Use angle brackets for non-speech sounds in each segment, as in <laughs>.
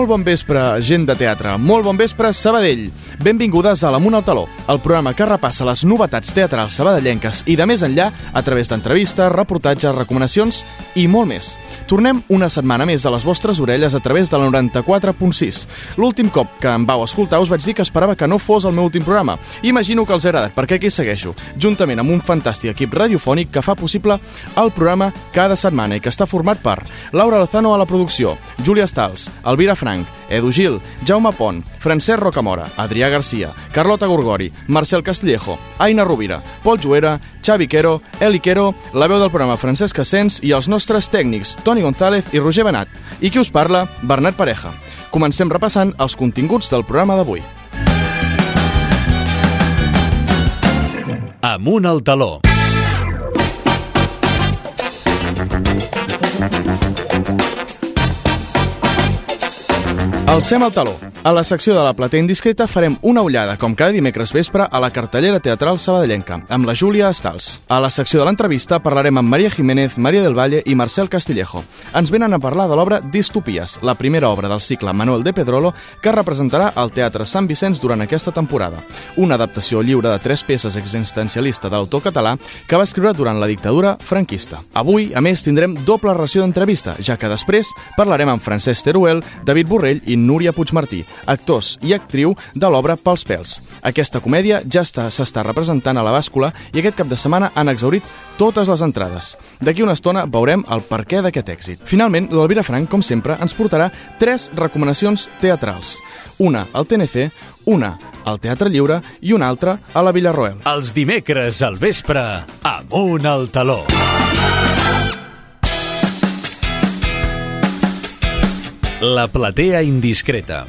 Molt bon vespre, gent de teatre. Molt bon vespre, Sabadell. Benvingudes a l'Amunt al Taló, el programa que repassa les novetats teatrals sabadellenques i de més enllà a través d'entrevistes, reportatges, recomanacions i molt més. Tornem una setmana més a les vostres orelles a través de la 94.6. L'últim cop que em vau escoltar us vaig dir que esperava que no fos el meu últim programa. Imagino que els ha agradat, perquè aquí segueixo, juntament amb un fantàstic equip radiofònic que fa possible el programa cada setmana i que està format per Laura Lozano a la producció, Júlia Stals, Elvira Frank, Edu Gil, Jaume Pont, Francesc Rocamora, Adrià Garcia, Carlota Gorgori, Marcel Castillejo, Aina Rovira, Pol Juera, Xavi Quero, Eli Quero, la veu del programa Francesc Asens i els nostres tècnics Toni González i Roger Benat. I qui us parla? Bernat Pareja. Comencem repassant els continguts del programa d'avui. Amunt al taló. Alcem el taló. A la secció de la platea indiscreta farem una ullada, com cada dimecres vespre, a la cartellera teatral sabadellenca, amb la Júlia Estals. A la secció de l'entrevista parlarem amb Maria Jiménez, Maria del Valle i Marcel Castillejo. Ens venen a parlar de l'obra Distopies, la primera obra del cicle Manuel de Pedrolo, que representarà al Teatre Sant Vicenç durant aquesta temporada. Una adaptació lliure de tres peces existencialista de l'autor català que va escriure durant la dictadura franquista. Avui, a més, tindrem doble ració d'entrevista, ja que després parlarem amb Francesc Teruel, David Borrell i Núria Puigmartí, actors i actriu de l'obra Pels pèls. Aquesta comèdia ja està s'està representant a la bàscula i aquest cap de setmana han exaurit totes les entrades. D'aquí una estona veurem el perquè d'aquest èxit. Finalment, l'Elvira Frank, com sempre, ens portarà tres recomanacions teatrals. Una al TNC, una al Teatre Lliure i una altra a la Villarroel. Els dimecres al vespre, amunt al taló. La platea indiscreta.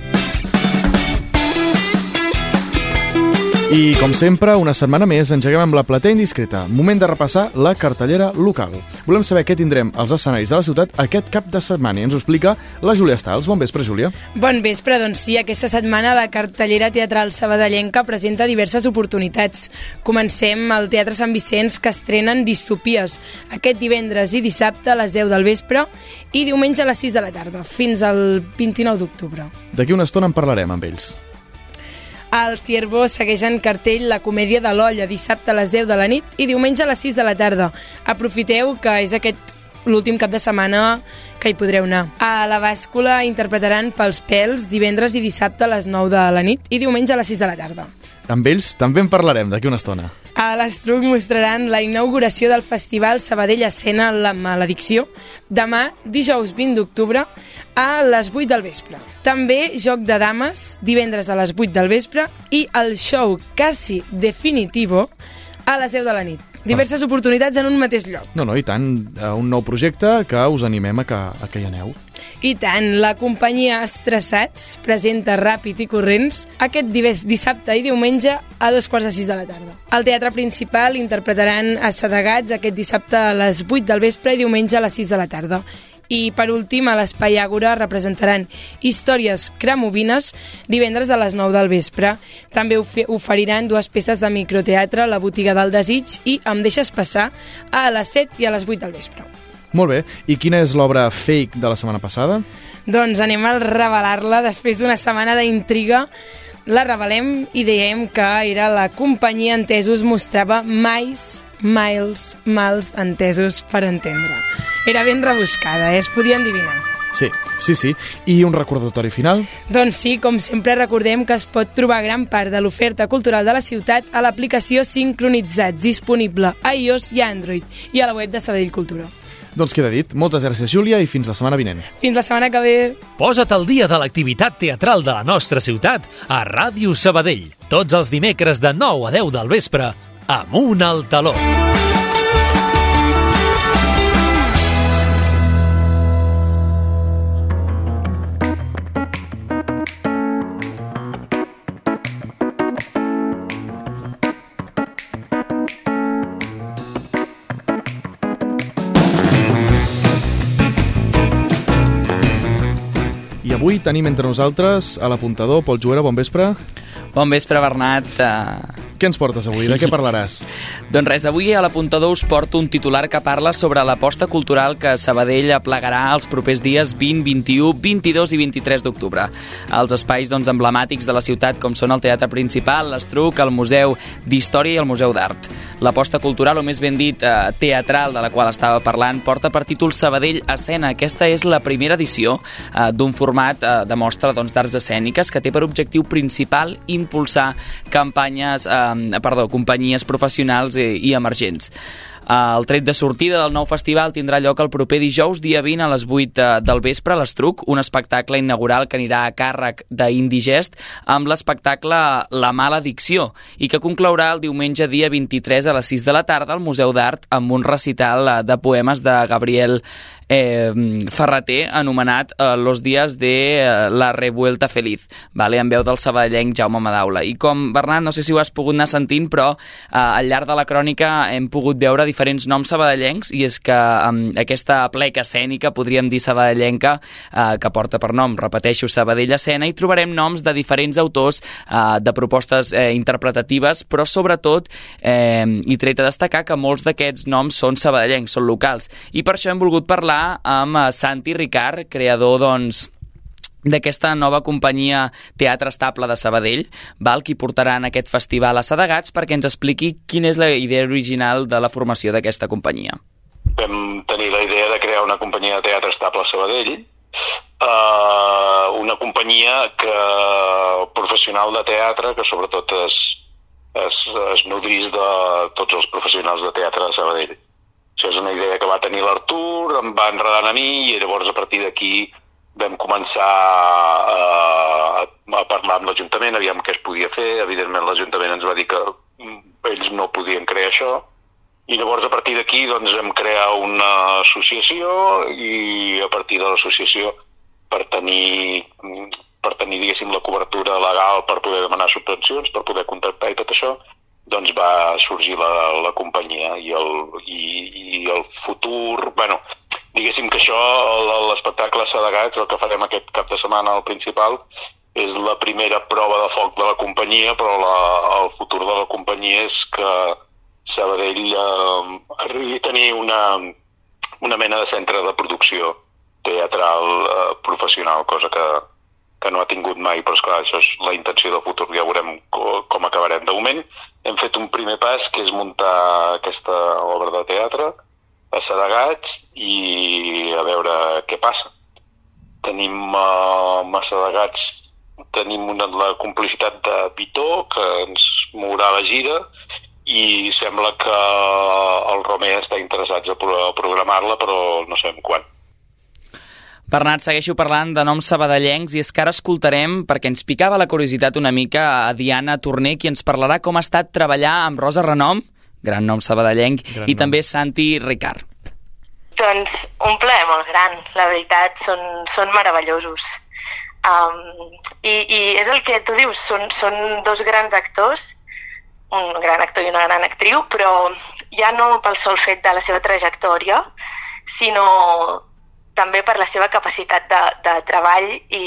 I, com sempre, una setmana més engeguem amb la platea indiscreta. Moment de repassar la cartellera local. Volem saber què tindrem als escenaris de la ciutat aquest cap de setmana i ens ho explica la Júlia Stals. Bon vespre, Júlia. Bon vespre, doncs sí, aquesta setmana la cartellera teatral sabadellenca presenta diverses oportunitats. Comencem al Teatre Sant Vicenç, que estrenen Distopies, aquest divendres i dissabte a les 10 del vespre i diumenge a les 6 de la tarda, fins al 29 d'octubre. D'aquí una estona en parlarem amb ells. Al Ciervo segueix en cartell la comèdia de l'olla, dissabte a les 10 de la nit i diumenge a les 6 de la tarda. Aprofiteu que és aquest l'últim cap de setmana que hi podreu anar. A la bàscula interpretaran pels pèls divendres i dissabte a les 9 de la nit i diumenge a les 6 de la tarda. Amb ells també en parlarem d'aquí una estona. A l'Estruc mostraran la inauguració del Festival Sabadell Escena La Maledicció demà, dijous 20 d'octubre, a les 8 del vespre. També Joc de Dames, divendres a les 8 del vespre, i el show Casi Definitivo a les 10 de la nit. Diverses oportunitats en un mateix lloc. No, no, i tant, eh, un nou projecte que us animem a que, a que hi aneu. I tant, la companyia Estressats presenta Ràpid i Corrents aquest dissabte i diumenge a dos quarts de sis de la tarda. Al teatre principal interpretaran Assedegats aquest dissabte a les 8 del vespre i diumenge a les 6 de la tarda. I per últim, a l'Espai Àgora representaran Històries Cramovines divendres a les 9 del vespre. També oferiran dues peces de microteatre, La botiga del desig i Em deixes passar a les 7 i a les 8 del vespre. Molt bé, i quina és l'obra fake de la setmana passada? Doncs anem a revelar-la després d'una setmana d'intriga la revelem i dèiem que era la companyia Entesos mostrava mais, miles, mals entesos per entendre. Era ben rebuscada, eh? es podia endivinar. Sí, sí, sí. I un recordatori final? Doncs sí, com sempre recordem que es pot trobar gran part de l'oferta cultural de la ciutat a l'aplicació Sincronitzats, disponible a iOS i a Android, i a la web de Sabadell Cultura. Doncs queda dit. Moltes gràcies, Júlia, i fins la setmana vinent. Fins la setmana que ve. Posa't al dia de l'activitat teatral de la nostra ciutat a Ràdio Sabadell. Tots els dimecres de 9 a 10 del vespre, amunt al taló. I avui tenim entre nosaltres a l'apuntador Pol Juera, bon vespre. Bon vespre, Bernat. Uh, què ens portes avui? De què <laughs> parlaràs? doncs res, avui a l'apuntador us porto un titular que parla sobre l'aposta cultural que Sabadell aplegarà els propers dies 20, 21, 22 i 23 d'octubre. Els espais doncs, emblemàtics de la ciutat com són el Teatre Principal, l'Estruc, el Museu d'Història i el Museu d'Art. L'aposta cultural, o més ben dit, eh, teatral de la qual estava parlant, porta per títol Sabadell Escena. Aquesta és la primera edició eh, d'un format eh, de mostra doncs, d'arts escèniques que té per objectiu principal impulsar campanyes, eh, perdó, companyies professionals i, i emergents. El tret de sortida del nou festival tindrà lloc el proper dijous, dia 20, a les 8 del vespre, a l'Estruc, un espectacle inaugural que anirà a càrrec d'Indigest amb l'espectacle La mala dicció i que conclourà el diumenge dia 23 a les 6 de la tarda al Museu d'Art amb un recital de poemes de Gabriel eh, Ferreter anomenat eh, Los días de eh, la revuelta feliz, vale? en veu del sabadellenc Jaume Madaula. I com, Bernat, no sé si ho has pogut anar sentint, però eh, al llarg de la crònica hem pogut veure diferents noms sabadellencs i és que eh, aquesta pleca escènica, podríem dir sabadellenca, eh, que porta per nom, repeteixo, Sabadell Escena, i trobarem noms de diferents autors eh, de propostes eh, interpretatives, però sobretot, eh, i tret a destacar que molts d'aquests noms són sabadellencs, són locals. I per això hem volgut parlar amb eh, Santi Ricard, creador, doncs, d'aquesta nova companyia Teatre Estable de Sabadell, val, qui portarà en aquest festival a Sadegats perquè ens expliqui quina és la idea original de la formació d'aquesta companyia. Vam tenir la idea de crear una companyia de teatre estable a Sabadell, uh, una companyia que, professional de teatre que sobretot es, es, es nodrís de tots els professionals de teatre de Sabadell. Això és una idea que va tenir l'Artur, em va enredant a mi i llavors a partir d'aquí vam començar a, a, a parlar amb l'Ajuntament, aviam què es podia fer. Evidentment l'Ajuntament ens va dir que ells no podien crear això i llavors a partir d'aquí doncs, vam crear una associació i a partir de l'associació per tenir, per tenir diguéssim, la cobertura legal per poder demanar subvencions, per poder contractar i tot això, doncs va sorgir la, la companyia i el, i, i el futur, bueno, diguéssim que això, l'espectacle Sadegats, el que farem aquest cap de setmana al principal, és la primera prova de foc de la companyia, però la, el futur de la companyia és que Sabadell eh, arribi a tenir una, una mena de centre de producció teatral eh, professional, cosa que, que no ha tingut mai, però esclar, això és la intenció del futur, ja veurem com, acabarem. De moment hem fet un primer pas, que és muntar aquesta obra de teatre a Sadegats i a veure què passa. Tenim uh, a Sadegats tenim una, la complicitat de Vitó, que ens mourà la gira, i sembla que el Romer està interessat a programar-la, però no sabem quan. Bernat, segueixo parlant de noms sabadellencs i és que ara escoltarem, perquè ens picava la curiositat una mica, a Diana Torner, qui ens parlarà com ha estat treballar amb Rosa Renom, gran nom sabadellenc, gran i nom. també Santi Ricard. Doncs un plaer molt gran, la veritat, són, són meravellosos. Um, i, I és el que tu dius, són, són dos grans actors, un gran actor i una gran actriu, però ja no pel sol fet de la seva trajectòria, sinó també per la seva capacitat de, de treball i,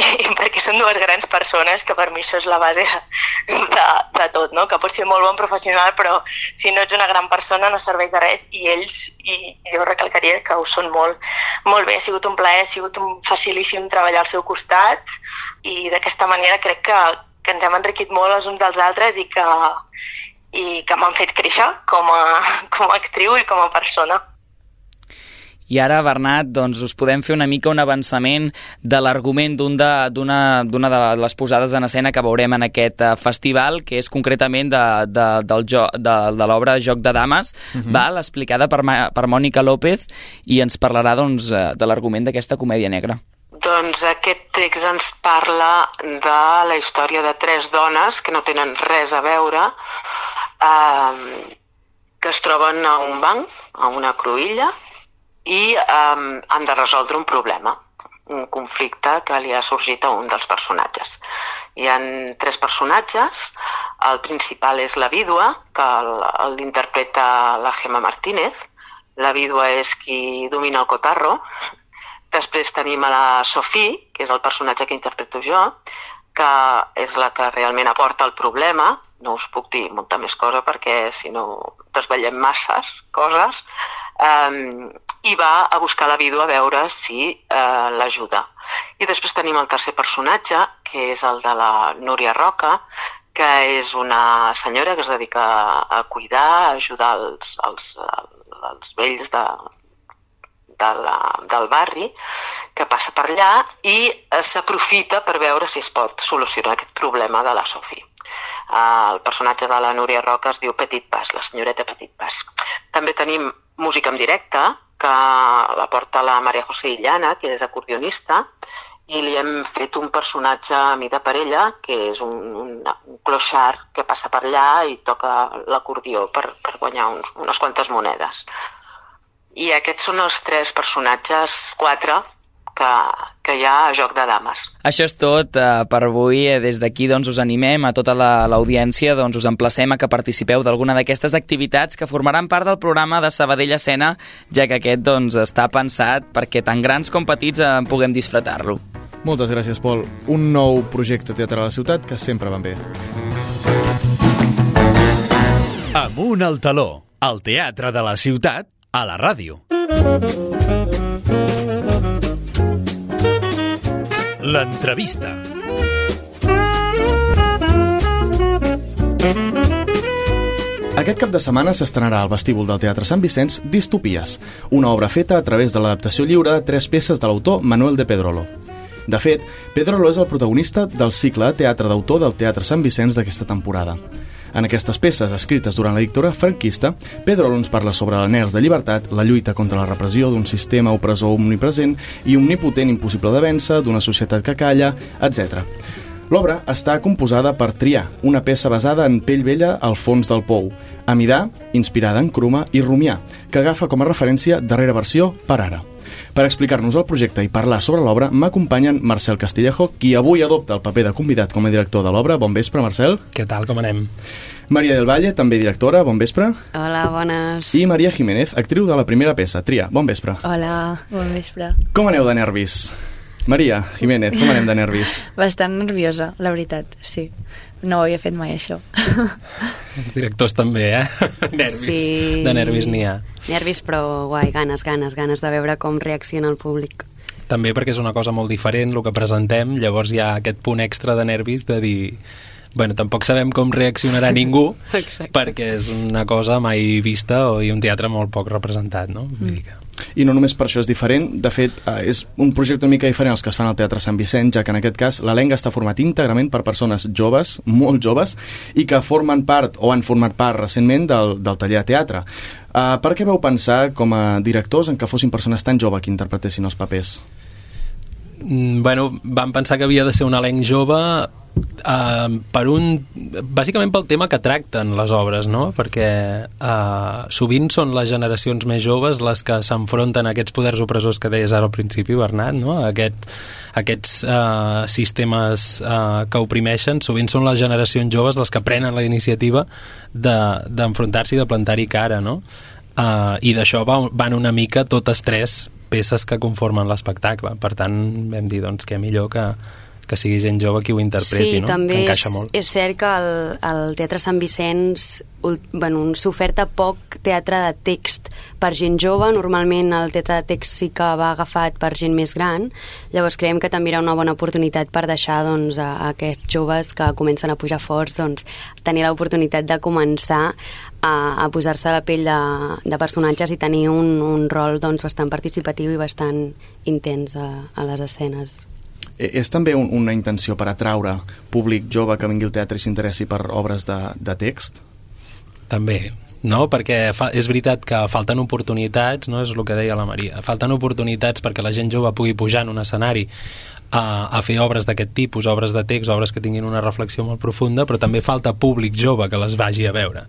<laughs> i perquè són dues grans persones, que per mi això és la base de, de, tot, no? que pots ser molt bon professional, però si no ets una gran persona no serveix de res, i ells, i jo recalcaria que ho són molt, molt bé, ha sigut un plaer, ha sigut un facilíssim treballar al seu costat, i d'aquesta manera crec que, que ens hem enriquit molt els uns dels altres i que, i que m'han fet créixer com a, <laughs> com a actriu i com a persona. I ara, Bernat, doncs us podem fer una mica un avançament de l'argument d'una de, de les posades en escena que veurem en aquest uh, festival, que és concretament de, de, del jo, de, de l'obra Joc de Dames, uh mhm. -huh. val, explicada per, per Mònica López, i ens parlarà doncs, eh, de l'argument d'aquesta comèdia negra. Doncs aquest text ens parla de la història de tres dones que no tenen res a veure, eh, que es troben a un banc, a una cruïlla, i um, han de resoldre un problema, un conflicte que li ha sorgit a un dels personatges. Hi han tres personatges, el principal és la vídua, que l'interpreta la Gemma Martínez, la vídua és qui domina el cotarro, després tenim a la Sophie, que és el personatge que interpreto jo, que és la que realment aporta el problema, no us puc dir molta més cosa perquè si no desvetllem masses coses, um, i va a buscar la vídua a veure si uh, l'ajuda. I després tenim el tercer personatge, que és el de la Núria Roca, que és una senyora que es dedica a cuidar, a ajudar els, els, els vells de, de la, del barri que passa per allà i eh, s'aprofita per veure si es pot solucionar aquest problema de la Sofi. Uh, el personatge de la Núria Roca es diu Petit Pas, la senyoreta Petit Pas. També tenim música en directe, que la porta la Maria José Illana, que és acordionista, i li hem fet un personatge a mida per ella, que és un, un, un clochard que passa per allà i toca l'acordió per, per guanyar uns, unes quantes monedes. I aquests són els tres personatges, quatre, que, que hi ha a Joc de Dames. Això és tot eh, per avui. Eh, des d'aquí doncs, us animem a tota l'audiència, la, doncs, us emplacem a que participeu d'alguna d'aquestes activitats que formaran part del programa de Sabadell Escena, ja que aquest doncs, està pensat perquè tant grans com petits en eh, puguem disfrutar-lo. Moltes gràcies, Pol. Un nou projecte teatral a la ciutat que sempre van bé. Amunt al taló, al teatre de la ciutat, a la ràdio. L'entrevista. Aquest cap de setmana s'estrenarà al vestíbul del Teatre Sant Vicenç Distopies, una obra feta a través de l'adaptació lliure de tres peces de l'autor Manuel de Pedrolo. De fet, Pedrolo és el protagonista del cicle teatre d'autor del Teatre Sant Vicenç d'aquesta temporada. En aquestes peces, escrites durant la dictadura franquista, Pedro ens parla sobre l'aners de llibertat, la lluita contra la repressió d'un sistema opressor omnipresent i omnipotent impossible de vèncer, d'una societat que calla, etc. L'obra està composada per Triar, una peça basada en pell vella al fons del pou, Amidar, inspirada en Cruma, i Rumiar, que agafa com a referència darrera versió per ara. Per explicar-nos el projecte i parlar sobre l'obra m'acompanyen Marcel Castillejo, qui avui adopta el paper de convidat com a director de l'obra. Bon vespre, Marcel. Què tal, com anem? Maria del Valle, també directora, bon vespre. Hola, bones. I Maria Jiménez, actriu de la primera peça, Tria, bon vespre. Hola, bon vespre. Com aneu de nervis? Maria Jiménez, com anem de nervis? <laughs> Bastant nerviosa, la veritat, sí. No ho havia fet mai, això. Els directors també, eh? <laughs> nervis. Sí. De nervis n'hi ha. Nervis, però guai, ganes, ganes, ganes de veure com reacciona el públic. També perquè és una cosa molt diferent el que presentem, llavors hi ha aquest punt extra de nervis de dir bueno, tampoc sabem com reaccionarà <laughs> ningú perquè és una cosa mai vista i un teatre molt poc representat, no? Vull dir que... I no només per això és diferent, de fet, eh, és un projecte una mica diferent als que es fan al Teatre Sant Vicent, ja que en aquest cas l'elenc està format íntegrament per persones joves, molt joves, i que formen part, o han format part recentment, del, del taller de teatre. Uh, per què veu pensar, com a directors, en que fossin persones tan joves que interpretessin els papers? Mm, bueno, vam pensar que havia de ser un elenc jove uh, per un, bàsicament pel tema que tracten les obres, no? perquè uh, sovint són les generacions més joves les que s'enfronten a aquests poders opressors que deies ara al principi, Bernat, no? Aquest, aquests uh, sistemes uh, que oprimeixen, sovint són les generacions joves les que prenen la iniciativa d'enfrontar-s'hi de, i de plantar-hi cara, no? Uh, I d'això van una mica totes tres peces que conformen l'espectacle. Per tant, vam dir doncs, que millor que, que sigui gent jove qui ho interpreti, sí, no? també que encaixa és, molt. és cert que el, el Teatre Sant Vicenç bueno, s'oferta poc teatre de text per gent jove, normalment el teatre de text sí que va agafat per gent més gran, llavors creiem que també era una bona oportunitat per deixar doncs, a, a aquests joves que comencen a pujar forts doncs, tenir l'oportunitat de començar a, a posar-se a la pell de, de personatges i tenir un, un rol doncs, bastant participatiu i bastant intens a, a les escenes. Eh, és també un, una intenció per atraure públic jove que vingui al teatre i s'interessi per obres de, de text? També, no? perquè fa, és veritat que falten oportunitats, no és el que deia la Maria, falten oportunitats perquè la gent jove pugui pujar en un escenari a, a fer obres d'aquest tipus, obres de text, obres que tinguin una reflexió molt profunda, però també falta públic jove que les vagi a veure.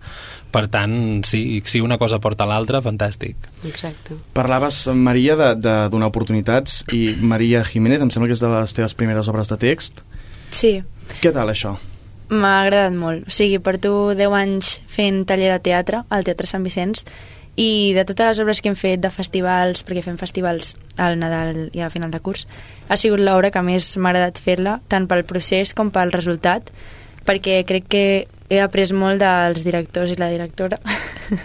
Per tant, sí, si una cosa porta a l'altra, fantàstic. Exacte. Parlaves, Maria, de, de donar oportunitats i Maria Jiménez, em sembla que és de les teves primeres obres de text. Sí. Què tal, això? M'ha agradat molt. O sigui, porto 10 anys fent taller de teatre al Teatre Sant Vicenç i de totes les obres que hem fet de festivals, perquè fem festivals al Nadal i a final de curs, ha sigut l'obra que més m'ha agradat fer-la, tant pel procés com pel resultat, perquè crec que he après molt dels directors i la directora,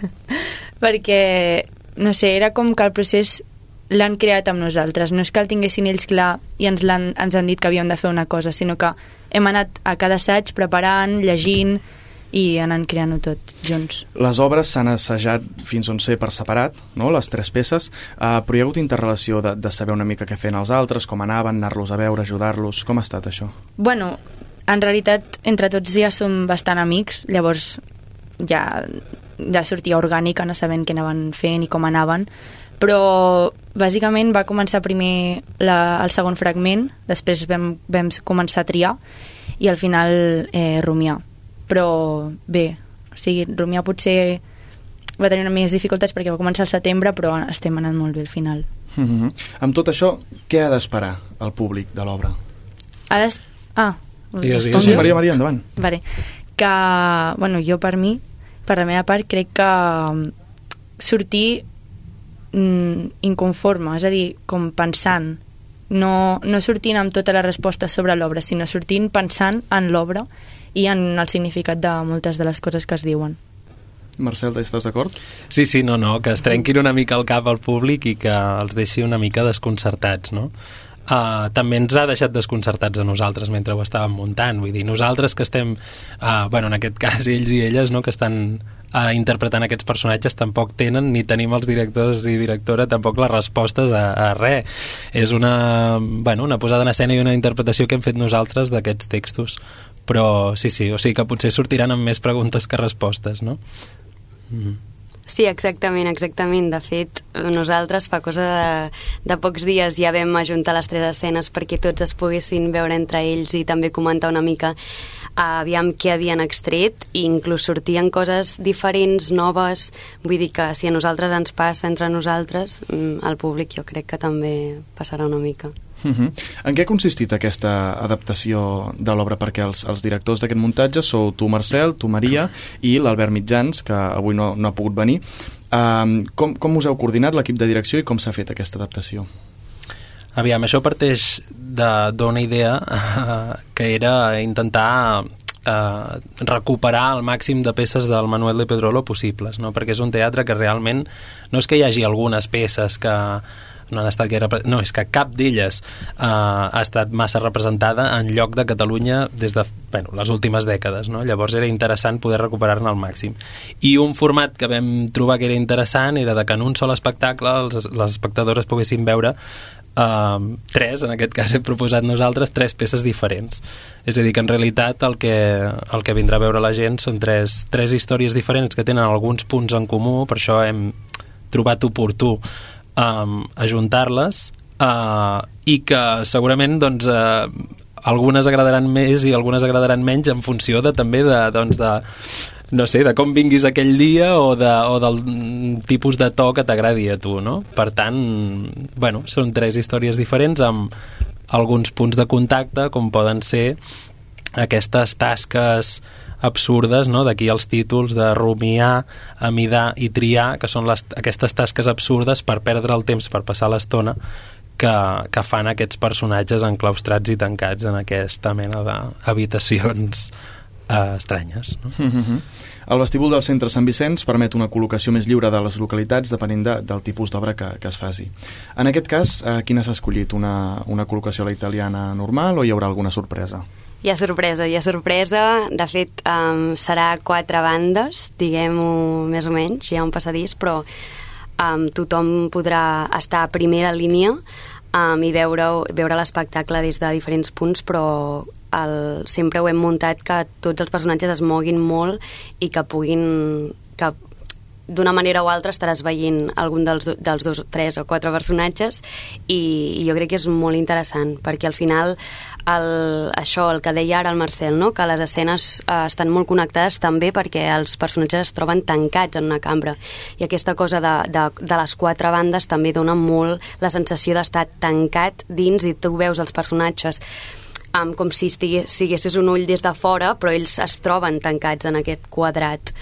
<laughs> perquè, no sé, era com que el procés l'han creat amb nosaltres. No és que el tinguessin ells clar i ens, han, ens han dit que havíem de fer una cosa, sinó que hem anat a cada assaig preparant, llegint, i anant creant-ho tot junts. Les obres s'han assajat fins on sé per separat, no? les tres peces, uh, però hi ha hagut interrelació de, de saber una mica què feien els altres, com anaven, anar-los a veure, ajudar-los... Com ha estat això? Bueno, en realitat entre tots ja som bastant amics, llavors ja, ja sortia orgànic anar sabent què anaven fent i com anaven, però bàsicament va començar primer la, el segon fragment, després vam, vam començar a triar. I al final eh, rumiar però bé, o sigui, Rumià potser va tenir una més dificultats perquè va començar al setembre, però estem anant molt bé al final. Mm -hmm. Amb tot això, què ha d'esperar el públic de l'obra? Ha d'es... Ah, digues, digues. Sí, Maria, Maria, endavant. Vale. Que, bueno, jo per mi, per la meva part, crec que mm, sortir mm, inconforme, és a dir, com pensant, no, no sortint amb totes les respostes sobre l'obra, sinó sortint pensant en l'obra i en el significat de moltes de les coses que es diuen. Marcel, estàs d'acord? Sí, sí, no, no, que es trenquin una mica el cap al públic i que els deixi una mica desconcertats, no? Uh, també ens ha deixat desconcertats a nosaltres mentre ho estàvem muntant, vull dir, nosaltres que estem, uh, bueno, en aquest cas ells i elles, no?, que estan uh, interpretant aquests personatges tampoc tenen ni tenim els directors i directora tampoc les respostes a, a res és una, bueno, una posada en escena i una interpretació que hem fet nosaltres d'aquests textos però sí, sí, o sigui que potser sortiran amb més preguntes que respostes, no? Mm. Sí, exactament, exactament. De fet, nosaltres fa cosa de, de pocs dies ja vam ajuntar les tres escenes perquè tots es poguessin veure entre ells i també comentar una mica aviam què havien extret i inclús sortien coses diferents, noves, vull dir que si a nosaltres ens passa entre nosaltres, mm, al públic jo crec que també passarà una mica. Uh -huh. En què ha consistit aquesta adaptació de l'obra? Perquè els, els directors d'aquest muntatge sou tu, Marcel, tu, Maria, i l'Albert Mitjans, que avui no, no ha pogut venir. Um, com, com us heu coordinat l'equip de direcció i com s'ha fet aquesta adaptació? Aviam, això parteix d'una idea uh, <laughs> que era intentar uh, recuperar el màxim de peces del Manuel de Pedrolo possibles, no? perquè és un teatre que realment no és que hi hagi algunes peces que no han estat gaire... No, és que cap d'elles uh, ha estat massa representada en lloc de Catalunya des de bueno, les últimes dècades, no? Llavors era interessant poder recuperar-ne al màxim. I un format que vam trobar que era interessant era de que en un sol espectacle els, les espectadores poguessin veure uh, tres, en aquest cas hem proposat nosaltres, tres peces diferents. És a dir, que en realitat el que, el que vindrà a veure la gent són tres, tres històries diferents que tenen alguns punts en comú, per això hem trobat oportú um, ajuntar-les uh, i que segurament doncs, uh, algunes agradaran més i algunes agradaran menys en funció de també de, doncs, de no sé, de com vinguis aquell dia o, de, o del tipus de to que t'agradi a tu, no? Per tant, bueno, són tres històries diferents amb alguns punts de contacte, com poden ser aquestes tasques absurdes, no? d'aquí els títols de rumiar, amidar i triar, que són les, aquestes tasques absurdes per perdre el temps, per passar l'estona, que, que fan aquests personatges enclaustrats i tancats en aquesta mena d'habitacions eh, estranyes. No? Mm <laughs> -hmm. El vestíbul del centre Sant Vicenç permet una col·locació més lliure de les localitats depenent de, del tipus d'obra que, que es faci. En aquest cas, eh, quina s'ha escollit? Una, una col·locació a la italiana normal o hi haurà alguna sorpresa? Hi ha sorpresa, hi ha sorpresa. De fet, um, serà quatre bandes, diguem-ho més o menys, hi ha un passadís, però um, tothom podrà estar a primera línia um, i veure, veure l'espectacle des de diferents punts, però el, sempre ho hem muntat que tots els personatges es moguin molt i que puguin que d'una manera o altra estaràs veient algun dels, dels dos, tres o quatre personatges i, i jo crec que és molt interessant perquè al final el, això, el que deia ara el Marcel, no? que les escenes eh, estan molt connectades també perquè els personatges es troben tancats en una cambra i aquesta cosa de, de, de les quatre bandes també dona molt la sensació d'estar tancat dins i tu veus els personatges um, com si siguessis un ull des de fora però ells es troben tancats en aquest quadrat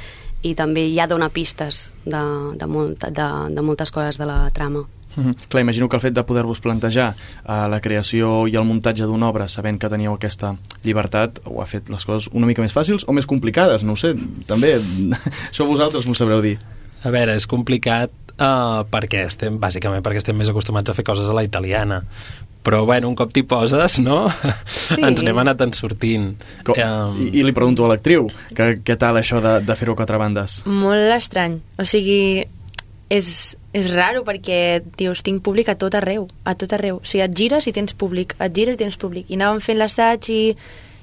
i també ja dona pistes de, de, molt, de, de moltes coses de la trama. Mm -hmm. Clar, imagino que el fet de poder-vos plantejar uh, la creació i el muntatge d'una obra sabent que teníeu aquesta llibertat ho ha fet les coses una mica més fàcils o més complicades, no ho sé, també <laughs> això vosaltres m'ho sabreu dir. A veure, és complicat uh, perquè estem, bàsicament perquè estem més acostumats a fer coses a la italiana però bueno, un cop t'hi poses, no? Sí. Ens n'hem anat en sortint. Com, um... I, I li pregunto a l'actriu, que, què tal això de, de fer-ho a quatre bandes? Molt estrany. O sigui, és, és raro perquè dius, tinc públic a tot arreu, a tot arreu. O sigui, et gires i tens públic, et gires i tens públic. I anàvem fent l'assaig i,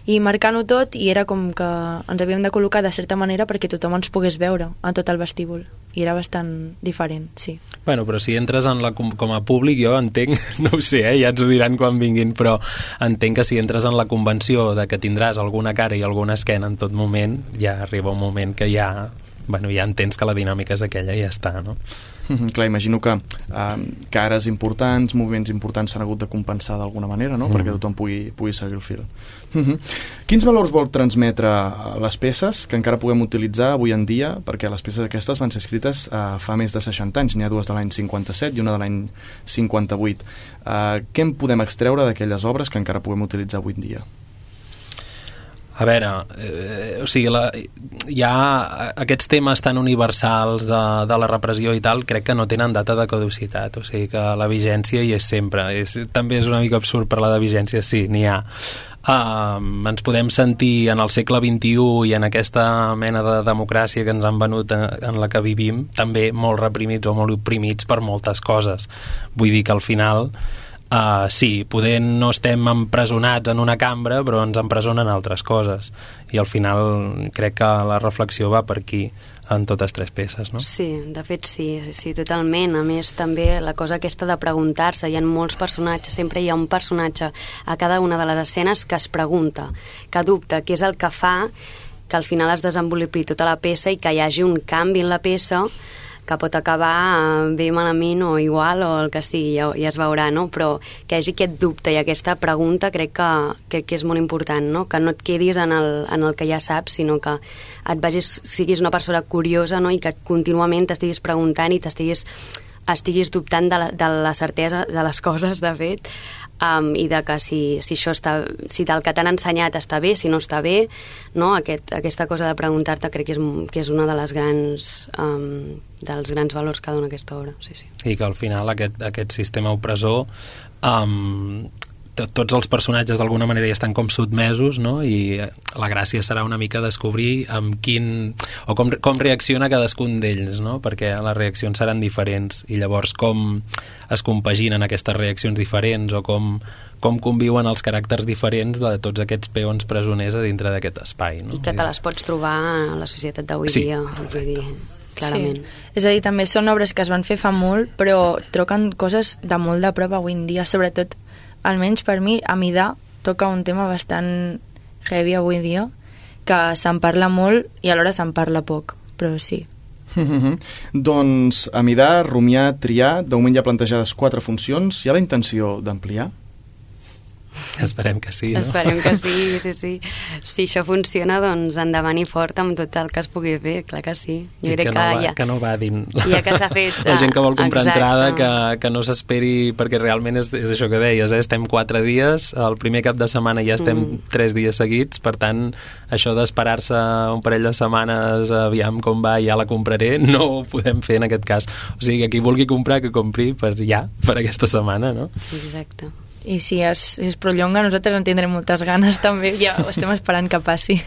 i marcant-ho tot i era com que ens havíem de col·locar de certa manera perquè tothom ens pogués veure a tot el vestíbul i era bastant diferent, sí. Bueno, però si entres en la, com, com a públic, jo entenc, <laughs> no ho sé, eh, ja ens ho diran quan vinguin, però entenc que si entres en la convenció de que tindràs alguna cara i alguna esquena en tot moment, ja arriba un moment que ja bueno, ja entens que la dinàmica és aquella i ja està, no? <laughs> Clar, imagino que eh, cares importants, moviments importants s'han hagut de compensar d'alguna manera, no? Mm. perquè tothom pugui, pugui seguir el fil. Quins valors vol transmetre les peces que encara puguem utilitzar avui en dia? Perquè les peces aquestes van ser escrites eh, fa més de 60 anys, n'hi ha dues de l'any 57 i una de l'any 58. Eh, què en podem extreure d'aquelles obres que encara puguem utilitzar avui en dia? A veure, eh, o sigui, la, ja aquests temes tan universals de, de la repressió i tal, crec que no tenen data de caducitat, o sigui que la vigència hi és sempre. És, també és una mica absurd parlar de vigència, sí, n'hi ha. Um, ens podem sentir en el segle XXI i en aquesta mena de democràcia que ens han venut en, en la que vivim també molt reprimits o molt oprimits per moltes coses. Vull dir que al final Uh, sí, poder no estem empresonats en una cambra, però ens empresonen altres coses. I al final crec que la reflexió va per aquí en totes tres peces, no? Sí, de fet sí, sí, totalment. A més, també la cosa aquesta de preguntar-se, hi ha molts personatges, sempre hi ha un personatge a cada una de les escenes que es pregunta, que dubta, què és el que fa que al final es desenvolupi tota la peça i que hi hagi un canvi en la peça que pot acabar bé malament o igual o el que sigui, ja, ja es veurà, no? Però que hi hagi aquest dubte i aquesta pregunta crec que, que, que és molt important, no? Que no et quedis en el, en el que ja saps, sinó que et vagis, siguis una persona curiosa, no? I que contínuament t'estiguis preguntant i t'estiguis estiguis dubtant de la, de la certesa de les <laughs> coses, de fet, um, i de que si, si això està, si el que t'han ensenyat està bé, si no està bé, no? Aquest, aquesta cosa de preguntar-te crec que és, que és una de les grans um, dels grans valors que dona aquesta obra. Sí, sí. I que al final aquest, aquest sistema opressor um, tots els personatges d'alguna manera ja estan com sotmesos no? i la gràcia serà una mica descobrir amb quin, o com, com reacciona cadascun d'ells no? perquè les reaccions seran diferents i llavors com es compaginen aquestes reaccions diferents o com, com conviuen els caràcters diferents de tots aquests peons presoners a dintre d'aquest espai. No? I que te les pots trobar a la societat d'avui sí. dia. Vull dir, clarament. Sí. És a dir, també són obres que es van fer fa molt, però troquen coses de molt de prop avui en dia, sobretot almenys per mi, a Midà toca un tema bastant heavy avui dia, que se'n parla molt i alhora se'n parla poc, però sí. <laughs> doncs, a Midà, rumiar, triar, de moment ha plantejades quatre funcions. Hi ha la intenció d'ampliar? Esperem que sí, no? Esperem que sí, sí, sí. Si això funciona, doncs endavant i fort amb tot el que es pugui fer, clar que sí. Jo crec que, no va, ja, que no va din. Ja que s'ha fet... La gent que vol comprar exacte. entrada, que, que no s'esperi, perquè realment és, és això que deies, eh? estem quatre dies, el primer cap de setmana ja estem mm. tres dies seguits, per tant, això d'esperar-se un parell de setmanes, aviam com va, ja la compraré, <laughs> no ho podem fer en aquest cas. O sigui, que qui vulgui comprar, que compri per ja, per aquesta setmana, no? Exacte i si es, si es prolonga nosaltres en tindrem moltes ganes també, ja ho estem esperant que passi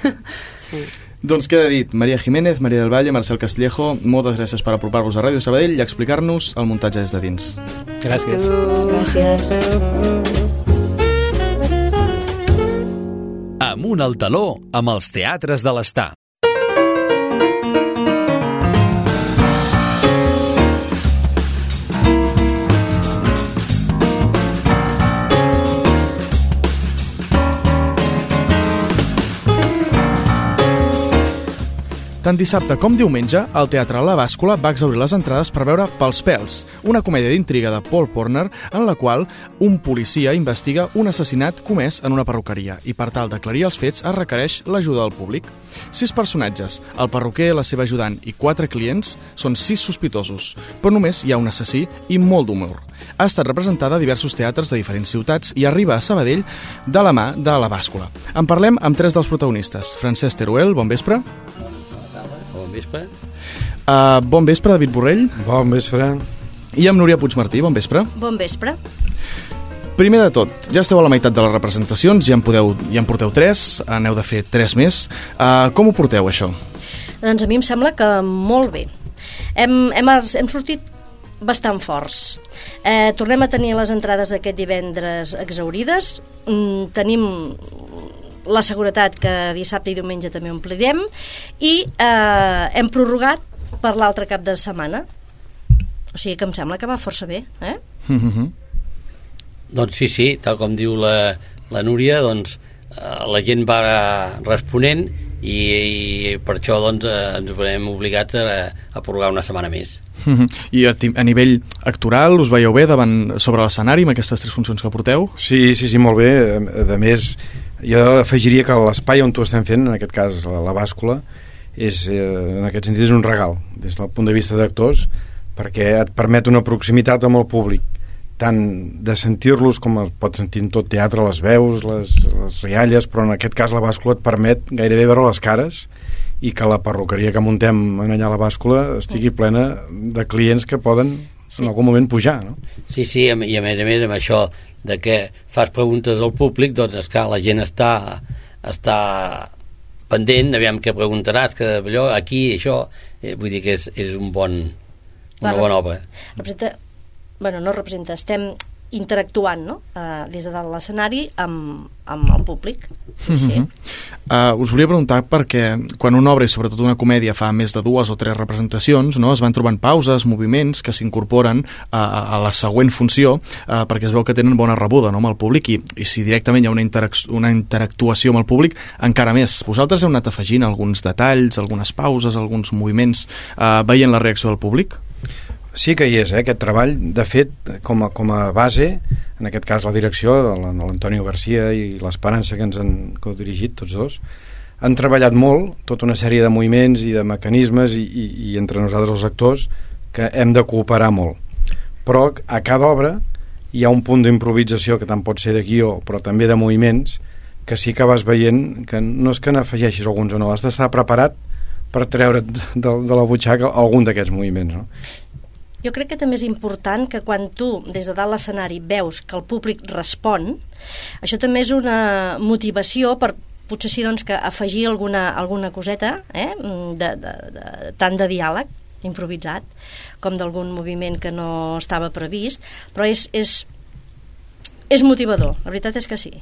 sí. Doncs queda dit, Maria Jiménez, Maria del Valle, Marcel Castillejo, moltes gràcies per apropar-vos a Ràdio Sabadell i explicar-nos el muntatge des de dins. Gràcies. Gràcies. Amunt al taló amb els teatres de l'Estar. Tant dissabte com diumenge, el Teatre La Bàscula va exaurir les entrades per veure Pels pèls, una comèdia d'intriga de Paul Porner en la qual un policia investiga un assassinat comès en una perruqueria i per tal d'aclarir els fets es requereix l'ajuda del públic. Sis personatges, el perruquer, la seva ajudant i quatre clients, són sis sospitosos, però només hi ha un assassí i molt d'humor. Ha estat representada a diversos teatres de diferents ciutats i arriba a Sabadell de la mà de la bàscula. En parlem amb tres dels protagonistes. Francesc Teruel, bon vespre. Bon vespre. Uh, bon vespre, David Borrell. Bon vespre. I amb Núria Puigmartí, bon vespre. Bon vespre. Primer de tot, ja esteu a la meitat de les representacions, ja en, podeu, ja en porteu tres, aneu de fer tres més. Uh, com ho porteu, això? Doncs a mi em sembla que molt bé. Hem, hem, hem sortit bastant forts. Eh, tornem a tenir les entrades d'aquest divendres exaurides. Mm, tenim la seguretat que dissabte i diumenge també omplirem i eh, hem prorrogat per l'altre cap de setmana. O sigui que em sembla que va força bé, eh? Mm <laughs> -hmm. Doncs sí, sí, tal com diu la, la Núria, doncs eh, la gent va responent i, i per això doncs, eh, ens veurem obligats a, a prorrogar una setmana més. <laughs> I a, a nivell actoral us veieu bé davant sobre l'escenari amb aquestes tres funcions que porteu? Sí, sí, sí, molt bé. A més, jo afegiria que l'espai on tu estem fent, en aquest cas la, la bàscula, és, eh, en aquest sentit és un regal, des del punt de vista d'actors, perquè et permet una proximitat amb el públic tant de sentir-los com es pot sentir en tot teatre, les veus, les, les rialles, però en aquest cas la bàscula et permet gairebé veure les cares i que la perruqueria que muntem en allà a la bàscula estigui plena de clients que poden sí. en algun moment pujar, no? Sí, sí, i a més a més amb això de que fas preguntes al públic, doncs és clar, la gent està, està pendent, aviam què preguntaràs, que allò, aquí, això, eh, vull dir que és, és un bon, una La- bona obra. Representa, bueno, no representa, estem interactuant no? uh, des de l'escenari amb, amb el públic. Sí, sí. Uh, us volia preguntar perquè quan una obra, i sobretot una comèdia, fa més de dues o tres representacions, no? es van trobant pauses, moviments que s'incorporen a, a, a la següent funció uh, perquè es veu que tenen bona rebuda no? amb el públic i, i si directament hi ha una, interac una interactuació amb el públic, encara més. Vosaltres heu anat afegint alguns detalls, algunes pauses, alguns moviments, uh, veient la reacció del públic? Sí que hi és, eh, aquest treball. De fet, com a, com a base, en aquest cas la direcció, la- l'Antonio Garcia i l'Esperança que ens han que heu dirigit, tots dos, han treballat molt, tota una sèrie de moviments i de mecanismes i, i, i entre nosaltres els actors que hem de cooperar molt. Però a cada obra hi ha un punt d'improvisació que tant pot ser de guió, però també de moviments, que sí que vas veient que no és que n'afegeixis alguns o no, has d'estar preparat per treure't de, de la butxaca algun d'aquests moviments, no? Jo crec que també és important que quan tu, des de dalt l'escenari, veus que el públic respon, això també és una motivació per potser sí doncs, que afegir alguna, alguna coseta, eh? de, de, de, tant de diàleg improvisat com d'algun moviment que no estava previst, però és, és, és motivador, la veritat és que sí.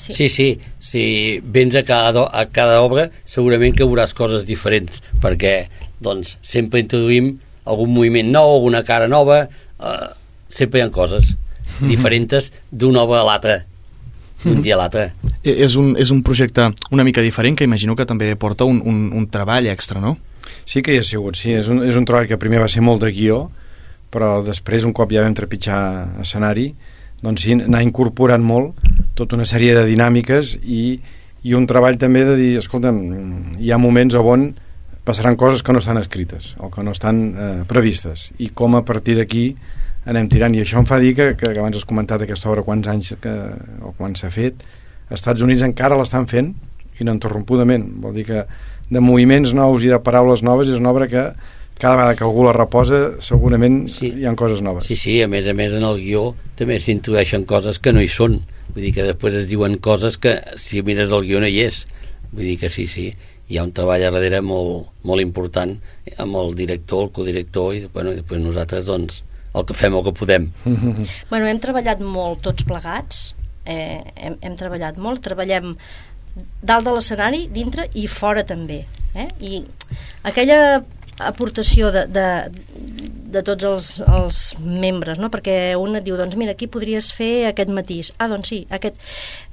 Sí. Sí, sí, si vens a cada, a cada obra segurament que veuràs coses diferents perquè doncs, sempre introduïm algun moviment nou, alguna cara nova eh, sempre hi ha coses <laughs> diferents d'una obra a l'altra d'un dia a l'altre I- És un, és un projecte una mica diferent que imagino que també porta un, un, un treball extra, no? Sí que hi ha sigut, sí. És un, és un treball que primer va ser molt de guió, però després, un cop ja vam trepitjar escenari, doncs sí, anar incorporant molt tota una sèrie de dinàmiques i, i un treball també de dir, escolta'm, hi ha moments on passaran coses que no estan escrites o que no estan eh, previstes i com a partir d'aquí anem tirant i això em fa dir que, que, que abans has comentat aquesta obra quants anys que, o quan s'ha fet als Estats Units encara l'estan fent ininterrompudament vol dir que de moviments nous i de paraules noves és una obra que cada vegada que algú la reposa segurament sí. hi ha coses noves Sí, sí, a més a més en el guió també s'introdueixen coses que no hi són. Vull dir que després es diuen coses que si mires el guió no hi és. Vull dir que sí, sí, hi ha un treball a darrere molt, molt important amb el director, el codirector i bueno, i després nosaltres doncs el que fem el que podem. <laughs> Bueno, hem treballat molt tots plegats, eh, hem, hem treballat molt, treballem dalt de l'escenari, dintre i fora també. Eh? I aquella aportació de, de, de tots els, els membres, no? perquè un et diu, doncs mira, aquí podries fer aquest matís. Ah, doncs sí, aquest...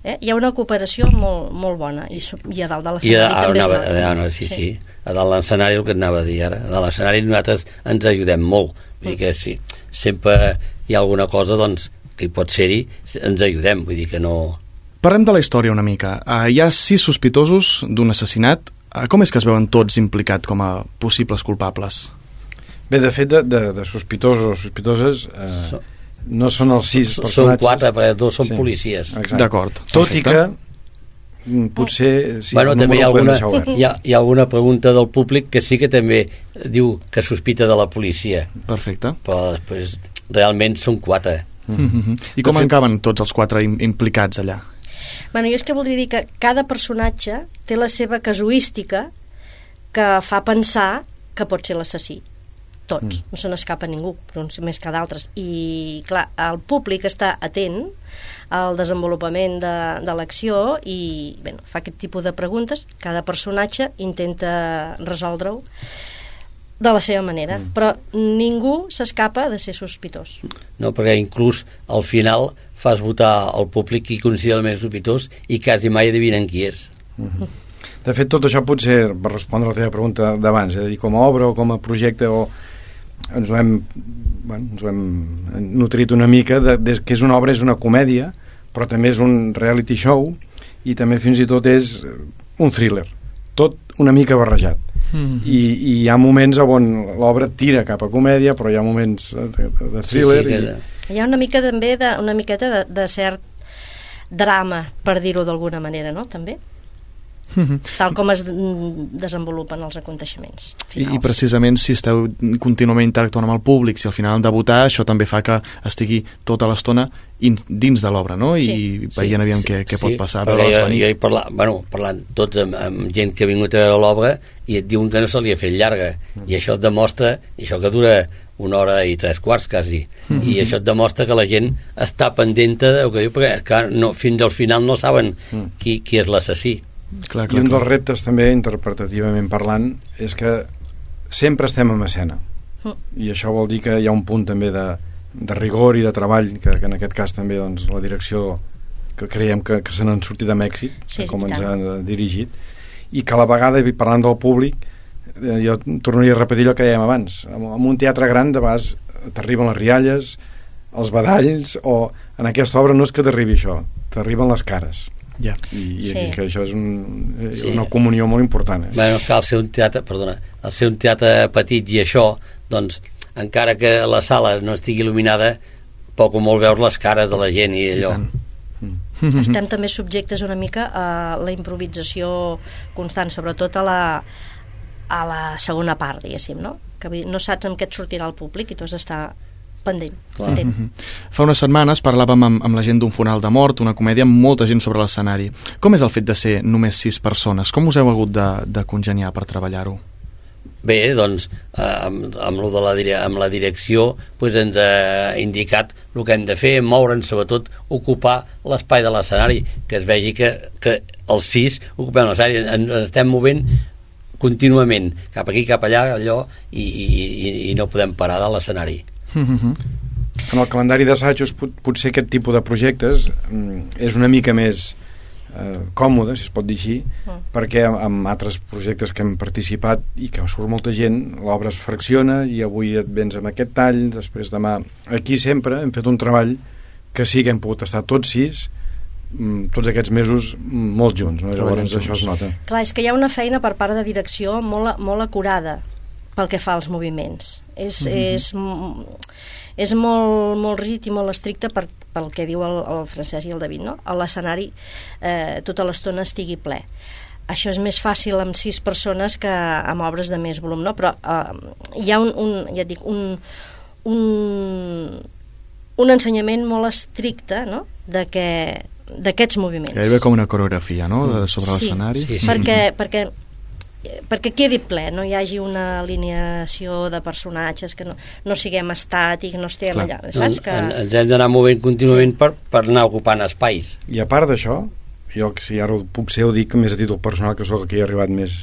Eh? Hi ha una cooperació molt, molt bona i, i a dalt de l'escenari a, també anava, es nota. a, no, sí, sí, a dalt de l'escenari el que et anava a dir ara, a dalt de l'escenari nosaltres ens ajudem molt, vull dir que sí, sempre hi ha alguna cosa doncs, que hi pot ser-hi, ens ajudem, vull dir que no... Parlem de la història una mica. Uh, hi ha sis sospitosos d'un assassinat. Uh, com és que es veuen tots implicats com a possibles culpables? Bé, de fet, de, de, de sospitosos o sospitoses eh, no són els sis Són personatges. quatre, perquè dos són policies. exacte. D'acord, Tot i que mm, potser sí, bueno, també hi ha, alguna, hi, ha, hi ha alguna pregunta del públic que sí que també diu que sospita de la policia. Perfecte. Però després realment són quatre. Mm -hmm. I com en caben tots els quatre im implicats allà? Bueno, jo és que voldria dir que cada personatge té la seva casuística que fa pensar que pot ser l'assassí. Tots, mm. no se n'escapa ningú, però uns més que d'altres. I, clar, el públic està atent al desenvolupament de, de l'acció i bueno, fa aquest tipus de preguntes. Cada personatge intenta resoldre-ho de la seva manera, mm. però ningú s'escapa de ser sospitós. No, perquè inclús al final fas votar al públic qui considera el més sospitós i quasi mai adivinen qui és. De fet, tot això potser, per respondre a la teva pregunta d'abans, és a dir, com a obra o com a projecte, o ens ho hem, bueno, ens ho hem nutrit una mica, de, de, que és una obra, és una comèdia, però també és un reality show i també fins i tot és un thriller, tot una mica barrejat. Mm. I, i hi ha moments on l'obra tira cap a comèdia, però hi ha moments de, de thriller. Sí, sí, i, Hi ha una mica també de, una miqueta de, de cert drama, per dir-ho d'alguna manera, no? També? Tal com es mm, desenvolupen els aconteixements I, I precisament si esteu contínuament interactuant amb el públic, si al final han de votar, això també fa que estigui tota l'estona in- dins de l'obra, no? I veient aviam què, què pot passar. veure-les jo, venir. jo he parlat, bueno, parlant tots amb, amb gent que ha vingut a veure l'obra i et diuen que no se li ha fet llarga i això et demostra, i això que dura una hora i tres quarts quasi Mhm. i això et demostra que la gent està pendent del que diu perquè clar, no, fins al final no saben qui, qui és l'assassí Clar, I un dels reptes també, interpretativament parlant, és que sempre estem en escena. I això vol dir que hi ha un punt també de, de rigor i de treball, que, que en aquest cas també doncs, la direcció que creiem que, que se n'han sortit amb èxit, Sí, com ens han dirigit, i que a la vegada, parlant del públic, eh, jo tornaria a repetir allò que dèiem abans. En, en un teatre gran, de vegades, t'arriben les rialles, els badalls, o en aquesta obra no és que t'arribi això, t'arriben les cares. Ja. I, i Sí. que això és un, és Sí. una comunió molt important. Eh? bueno, que al ser un teatre, perdona, al ser un teatre petit i això, doncs encara que la sala no estigui il·luminada poc o molt veus les cares de la gent i allò estem <laughs> també subjectes una mica a la improvisació constant, sobretot a la, a la segona part, diguéssim, no? Que no saps amb què et sortirà el públic i tu has d'estar pendent. atent. Mhm. Fa unes setmanes parlàvem amb, amb la gent d'un funeral de mort, una comèdia amb molta gent sobre l'escenari. Com és el fet de ser només sis persones? Com us heu hagut de, de congeniar per treballar-ho? Bé, doncs, eh, amb, amb, lo de la, dire- amb la direcció pues, ens ha indicat el que hem de fer, moure'ns, sobretot ocupar l'espai de l'escenari, que es vegi que, que els sis ocupem l'escenari, ens ens estem movent contínuament, cap aquí, cap allà, allò, i, i, i, i no podem parar de l'escenari. En el calendari d'assajos pot, potser aquest tipus de projectes mm, és una mica més eh, còmode, si es pot dir així, Mm. perquè amb, amb altres projectes que hem participat i que surt molta gent, l'obra es fracciona i avui et vens amb aquest tall, després demà... Aquí sempre hem fet un treball que sí que hem pogut estar tots sis mm, tots aquests mesos mm, molt junts, no? Llavors això es nota. Clar, és que hi ha una feina per part de direcció molt, molt acurada pel que fa als moviments. És, Mhm. és, m- és molt, molt rígid i molt estricte per, pel que diu el, el Francesc i el David, no? A l'escenari eh, tota l'estona estigui ple. Això és més fàcil amb sis persones que amb obres de més volum, no? Però eh, hi ha un, un, ja et dic, un, un, un ensenyament molt estricte, no?, de que d'aquests moviments. Gairebé com una coreografia, no?, de, sobre l'escenari. Sí, perquè, perquè, perquè quedi ple, no hi hagi una alineació de personatges, que no, no siguem estàtics, no estiguem allà. Saps que... En, ens hem d'anar movent contínuament per, per anar ocupant espais. I a part d'això, jo que si ara ho puc ser ho dic més a títol personal que sóc aquí he arribat més,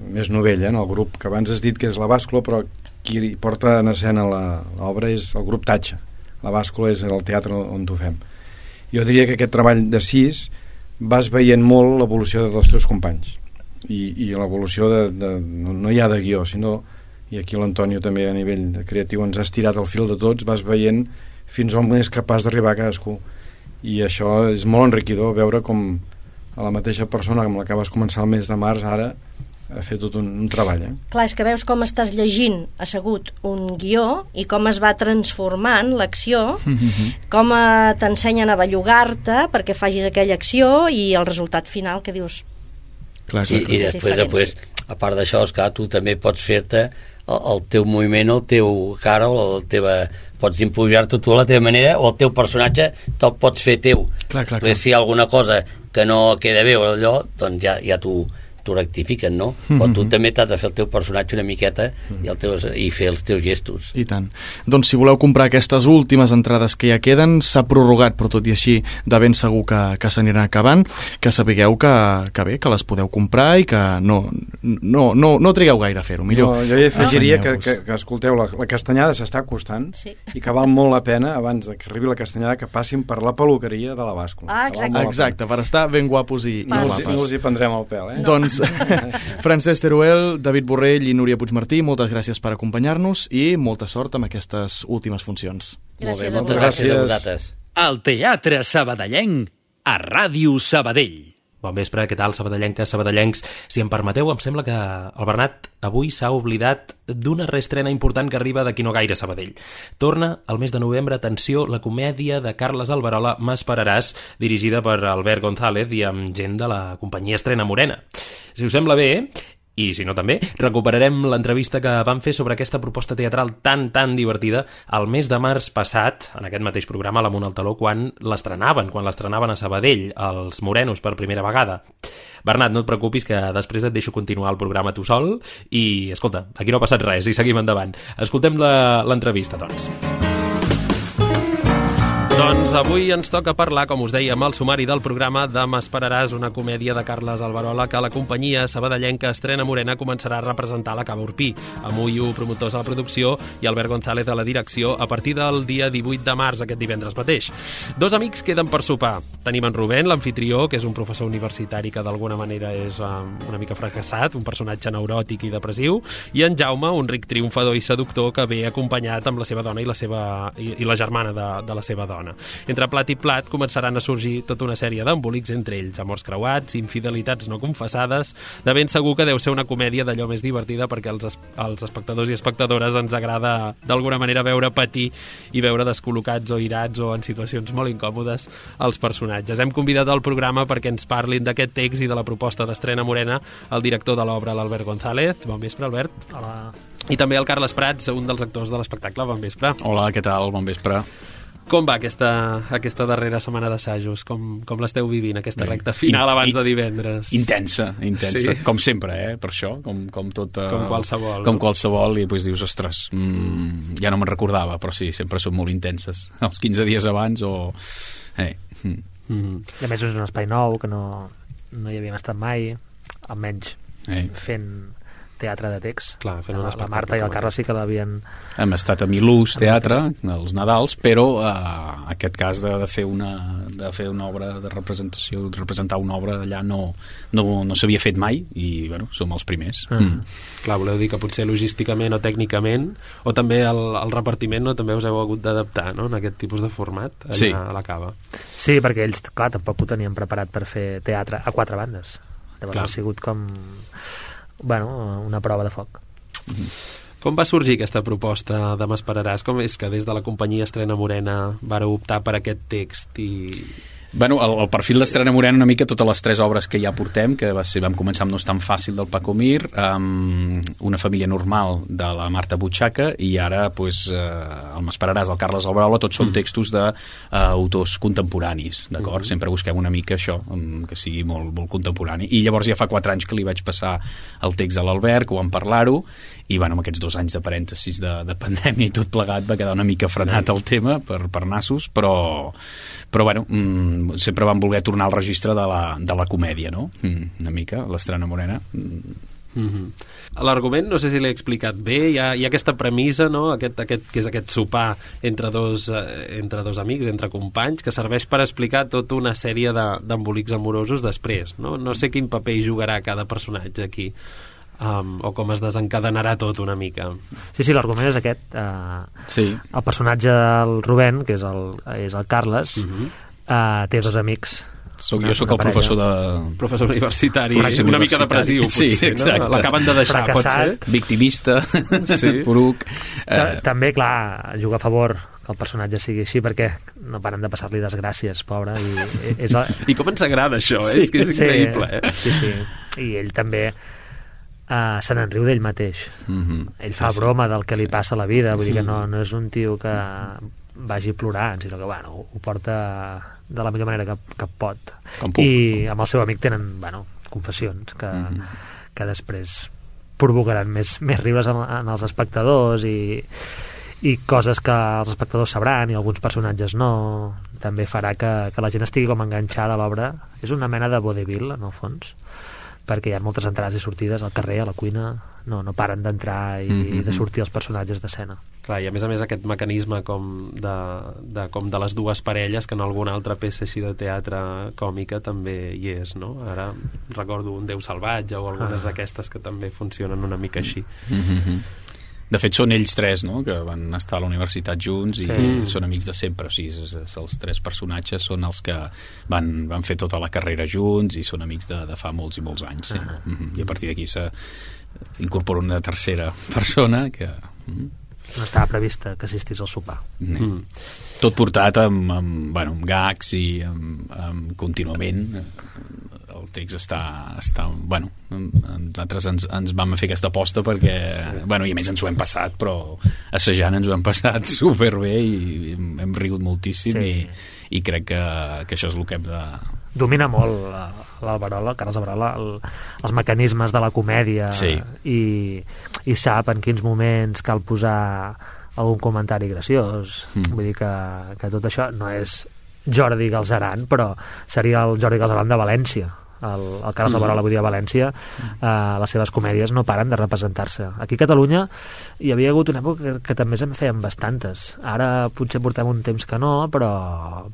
més novella en el grup, que abans has dit que és la bàscula, però qui porta en escena l'obra és el grup Tatxa la bàscula és el teatre on ho fem jo diria que aquest treball de sis vas veient molt l'evolució dels teus companys i, i l'evolució de, de no, no hi ha de guió sinó i aquí l'Antonio també a nivell creatiu ens ha estirat el fil de tots vas veient fins on és capaç d'arribar cadascú i això és molt enriquidor veure com a la mateixa persona amb la que vas començar el mes de març ara a fer tot un, un treball. Eh? Clar, és que veus com estàs llegint assegut un guió i com es va transformant l'acció, com eh, t'ensenyen a bellugar-te perquè facis aquella acció i el resultat final que dius... Clar, clar, sí, clar. I després, després, a part d'això, esclar, tu també pots fer-te el, el teu moviment, el teu cara o la teva... Pots impujar-te tu a la teva manera o el teu personatge te'l pots fer teu. Clar, clar, clar. si hi ha alguna cosa que no queda bé o allò, doncs ja, ja tu t'ho rectifiquen, no? Mm -hmm. Però tu també t'has de fer el teu personatge una miqueta i, el teus, i fer els teus gestos. I tant. Doncs si voleu comprar aquestes últimes entrades que ja queden, s'ha prorrogat, però tot i així de ben segur que, que s'aniran acabant, que sapigueu que, que bé, que les podeu comprar i que no, no, no, no trigueu gaire a fer-ho, millor. No, jo hi afegiria ah. que, que, que, escolteu, la, la castanyada s'està acostant sí. i que val molt la pena, abans de que arribi la castanyada, que passin per la peluqueria de la bàscula. Ah, exacte. Exacte, per estar ben guapos i, i no, guapes. No us hi prendrem el pèl, eh? No. Doncs <laughs> Francesc Teruel, David Borrell i Núria Puigmartí, moltes gràcies per acompanyar-nos i molta sort amb aquestes últimes funcions. Gràcies Molt bé, moltes gràcies. gràcies a vosaltres. El Teatre Sabadellenc a Ràdio Sabadell. Bon vespre, què tal, sabadellenques, sabadellencs? Si em permeteu, em sembla que el Bernat avui s'ha oblidat d'una reestrena important que arriba d'aquí no gaire Sabadell. Torna al mes de novembre, atenció, la comèdia de Carles Alberola, M'esperaràs, dirigida per Albert González i amb gent de la companyia Estrena Morena. Si us sembla bé, i si no també, recuperarem l'entrevista que vam fer sobre aquesta proposta teatral tan, tan divertida el mes de març passat, en aquest mateix programa, l'Amunt al Taló, quan l'estrenaven, quan l'estrenaven a Sabadell, els Morenos, per primera vegada. Bernat, no et preocupis, que després et deixo continuar el programa tu sol i, escolta, aquí no ha passat res i seguim endavant. Escoltem l'entrevista, doncs. Doncs avui ens toca parlar, com us amb el sumari del programa de M'esperaràs, una comèdia de Carles Alberola que la companyia sabadellenca Estrena Morena començarà a representar a la Cava Urpí, amb Uyu, promotors a la producció, i Albert González a la direcció, a partir del dia 18 de març, aquest divendres mateix. Dos amics queden per sopar. Tenim en Rubén, l'anfitrió, que és un professor universitari que d'alguna manera és um, una mica fracassat, un personatge neuròtic i depressiu, i en Jaume, un ric triomfador i seductor que ve acompanyat amb la seva dona i la, seva, i, i la germana de, de la seva dona. Entre plat i plat començaran a sorgir tota una sèrie d'embolics entre ells, amors creuats, infidelitats no confessades... De ben segur que deu ser una comèdia d'allò més divertida perquè els, els espectadors i espectadores ens agrada d'alguna manera veure patir i veure descol·locats o irats o en situacions molt incòmodes els personatges. Hem convidat al programa perquè ens parlin d'aquest text i de la proposta d'Estrena Morena el director de l'obra, l'Albert González. Bon vespre, Albert. Hola. I també el Carles Prats, un dels actors de l'espectacle. Bon vespre. Hola, què tal? Bon vespre. Com va aquesta, aquesta darrera setmana d'assajos? Com, com l'esteu vivint, aquesta Bé, recta final abans de divendres? Intensa, intensa. Sí. Com sempre, eh? Per això, com, com tot... Uh, com qualsevol. Com qualsevol, i després dius, ostres, mm, ja no me'n recordava, però sí, sempre són molt intenses. <laughs> Els 15 dies abans o... Eh. Mm. Mm. I a més és un espai nou, que no, no hi havíem estat mai, almenys eh. fent teatre de text. Clar, fent la, la Marta i el Carles sí que l'havien... Hem estat a Milús Teatre, els Nadals, però eh, aquest cas de, de, fer una, de fer una obra de representació, de representar una obra allà no, no, no s'havia fet mai i, bueno, som els primers. Ah. Mm. Clar, voleu dir que potser logísticament o tècnicament o també el, el repartiment no, també us heu hagut d'adaptar no, en aquest tipus de format allà sí. a la cava. Sí, perquè ells, clar, tampoc ho tenien preparat per fer teatre a quatre bandes. Llavors clar. ha sigut com bueno, una prova de foc. Mm -hmm. Com va sorgir aquesta proposta de M'esperaràs? Com és que des de la companyia Estrena Morena vareu optar per aquest text i, Bueno, el, el perfil d'Estrena Morena una mica totes les tres obres que ja portem, que va ser, vam començar amb No és tan fàcil del Paco Mir, um, Una família normal de la Marta Butxaca i ara pues, uh, el M'esperaràs del Carles Albraula, tots són mm. textos d'autors uh, contemporanis, d'acord? Mm -hmm. Sempre busquem una mica això, um, que sigui molt, molt contemporani. I llavors ja fa quatre anys que li vaig passar el text a l'Albert, que ho vam parlar-ho, i bueno, amb aquests dos anys de parèntesis de, de pandèmia i tot plegat va quedar una mica frenat el tema per, per nassos, però, però bueno, mm, sempre van voler tornar al registre de la, de la comèdia, no? Mm, una mica, l'estrena morena. Mm. Mm -hmm. L'argument, no sé si l'he explicat bé, hi ha, hi ha aquesta premissa, no? aquest, aquest, que és aquest sopar entre dos, eh, entre dos amics, entre companys, que serveix per explicar tota una sèrie d'embolics de, amorosos després. No? no sé quin paper hi jugarà cada personatge aquí um, o com es desencadenarà tot una mica. Sí, sí, l'argument és aquest. Uh, sí. El personatge del Rubén, que és el, és el Carles, uh -huh. Uh, té dos amics soc, jo sóc el professor de... Professor universitari, professor una mica depressiu, potser, sí, exacte. no? L'acaben de deixar, Fracassat. pot ser? Victimista, sí. <laughs> poruc... Eh... També, clar, juga a favor que el personatge sigui així perquè no paren de passar-li desgràcies, pobre i, <laughs> és el... I com ens agrada això, eh? Sí. és que és increïble sí, eh? sí, sí. i ell també uh, se n'enriu d'ell mateix. Mm -hmm. Ell fa sí, broma del que li passa a la vida, vull dir que no, no és un tio que vagi plorant, sinó que bueno, ho porta de la millor manera que, que pot. I amb el seu amic tenen bueno, confessions que, mm -hmm. que després provocaran més, més riures en, en els espectadors i, i coses que els espectadors sabran i alguns personatges no també farà que, que la gent estigui com enganxada a l'obra és una mena de vodevil en el fons perquè hi ha moltes entrades i sortides al carrer, a la cuina, no, no paren d'entrar i, mm -hmm. de sortir els personatges d'escena. Clar, i a més a més aquest mecanisme com de, de, com de les dues parelles que en alguna altra peça així de teatre còmica també hi és, no? Ara recordo un Déu salvatge o algunes ah. d'aquestes que també funcionen una mica així. Mm -hmm. De fet, són ells tres, no?, que van estar a la universitat junts i sí. són amics de sempre. O sigui, els tres personatges són els que van, van fer tota la carrera junts i són amics de, de fa molts i molts anys. Sí. Ah. Mm -hmm. I a partir d'aquí s'incorpora una tercera persona que... Mm -hmm. No estava prevista que assistís al sopar. Mm. -hmm. Tot portat amb, amb, bueno, amb gags i amb, amb contínuament el text està, està bueno, nosaltres ens, ens vam fer aquesta aposta perquè, bueno, i a més ens ho hem passat però assajant ens ho hem passat <laughs> superbé i hem rigut moltíssim sí. i, i crec que, que això és el que hem de, domina molt l'Alvarola, Carles Alvarola, el, els mecanismes de la comèdia sí. i, i sap en quins moments cal posar algun comentari graciós. Mm. Vull dir que, que tot això no és Jordi Galzeran, però seria el Jordi Galzeran de València el, el Carles mm. Alvarola, vull dir, a València, eh, les seves comèdies no paren de representar-se. Aquí a Catalunya hi havia hagut una època que, que també se'n feien bastantes. Ara potser portem un temps que no, però,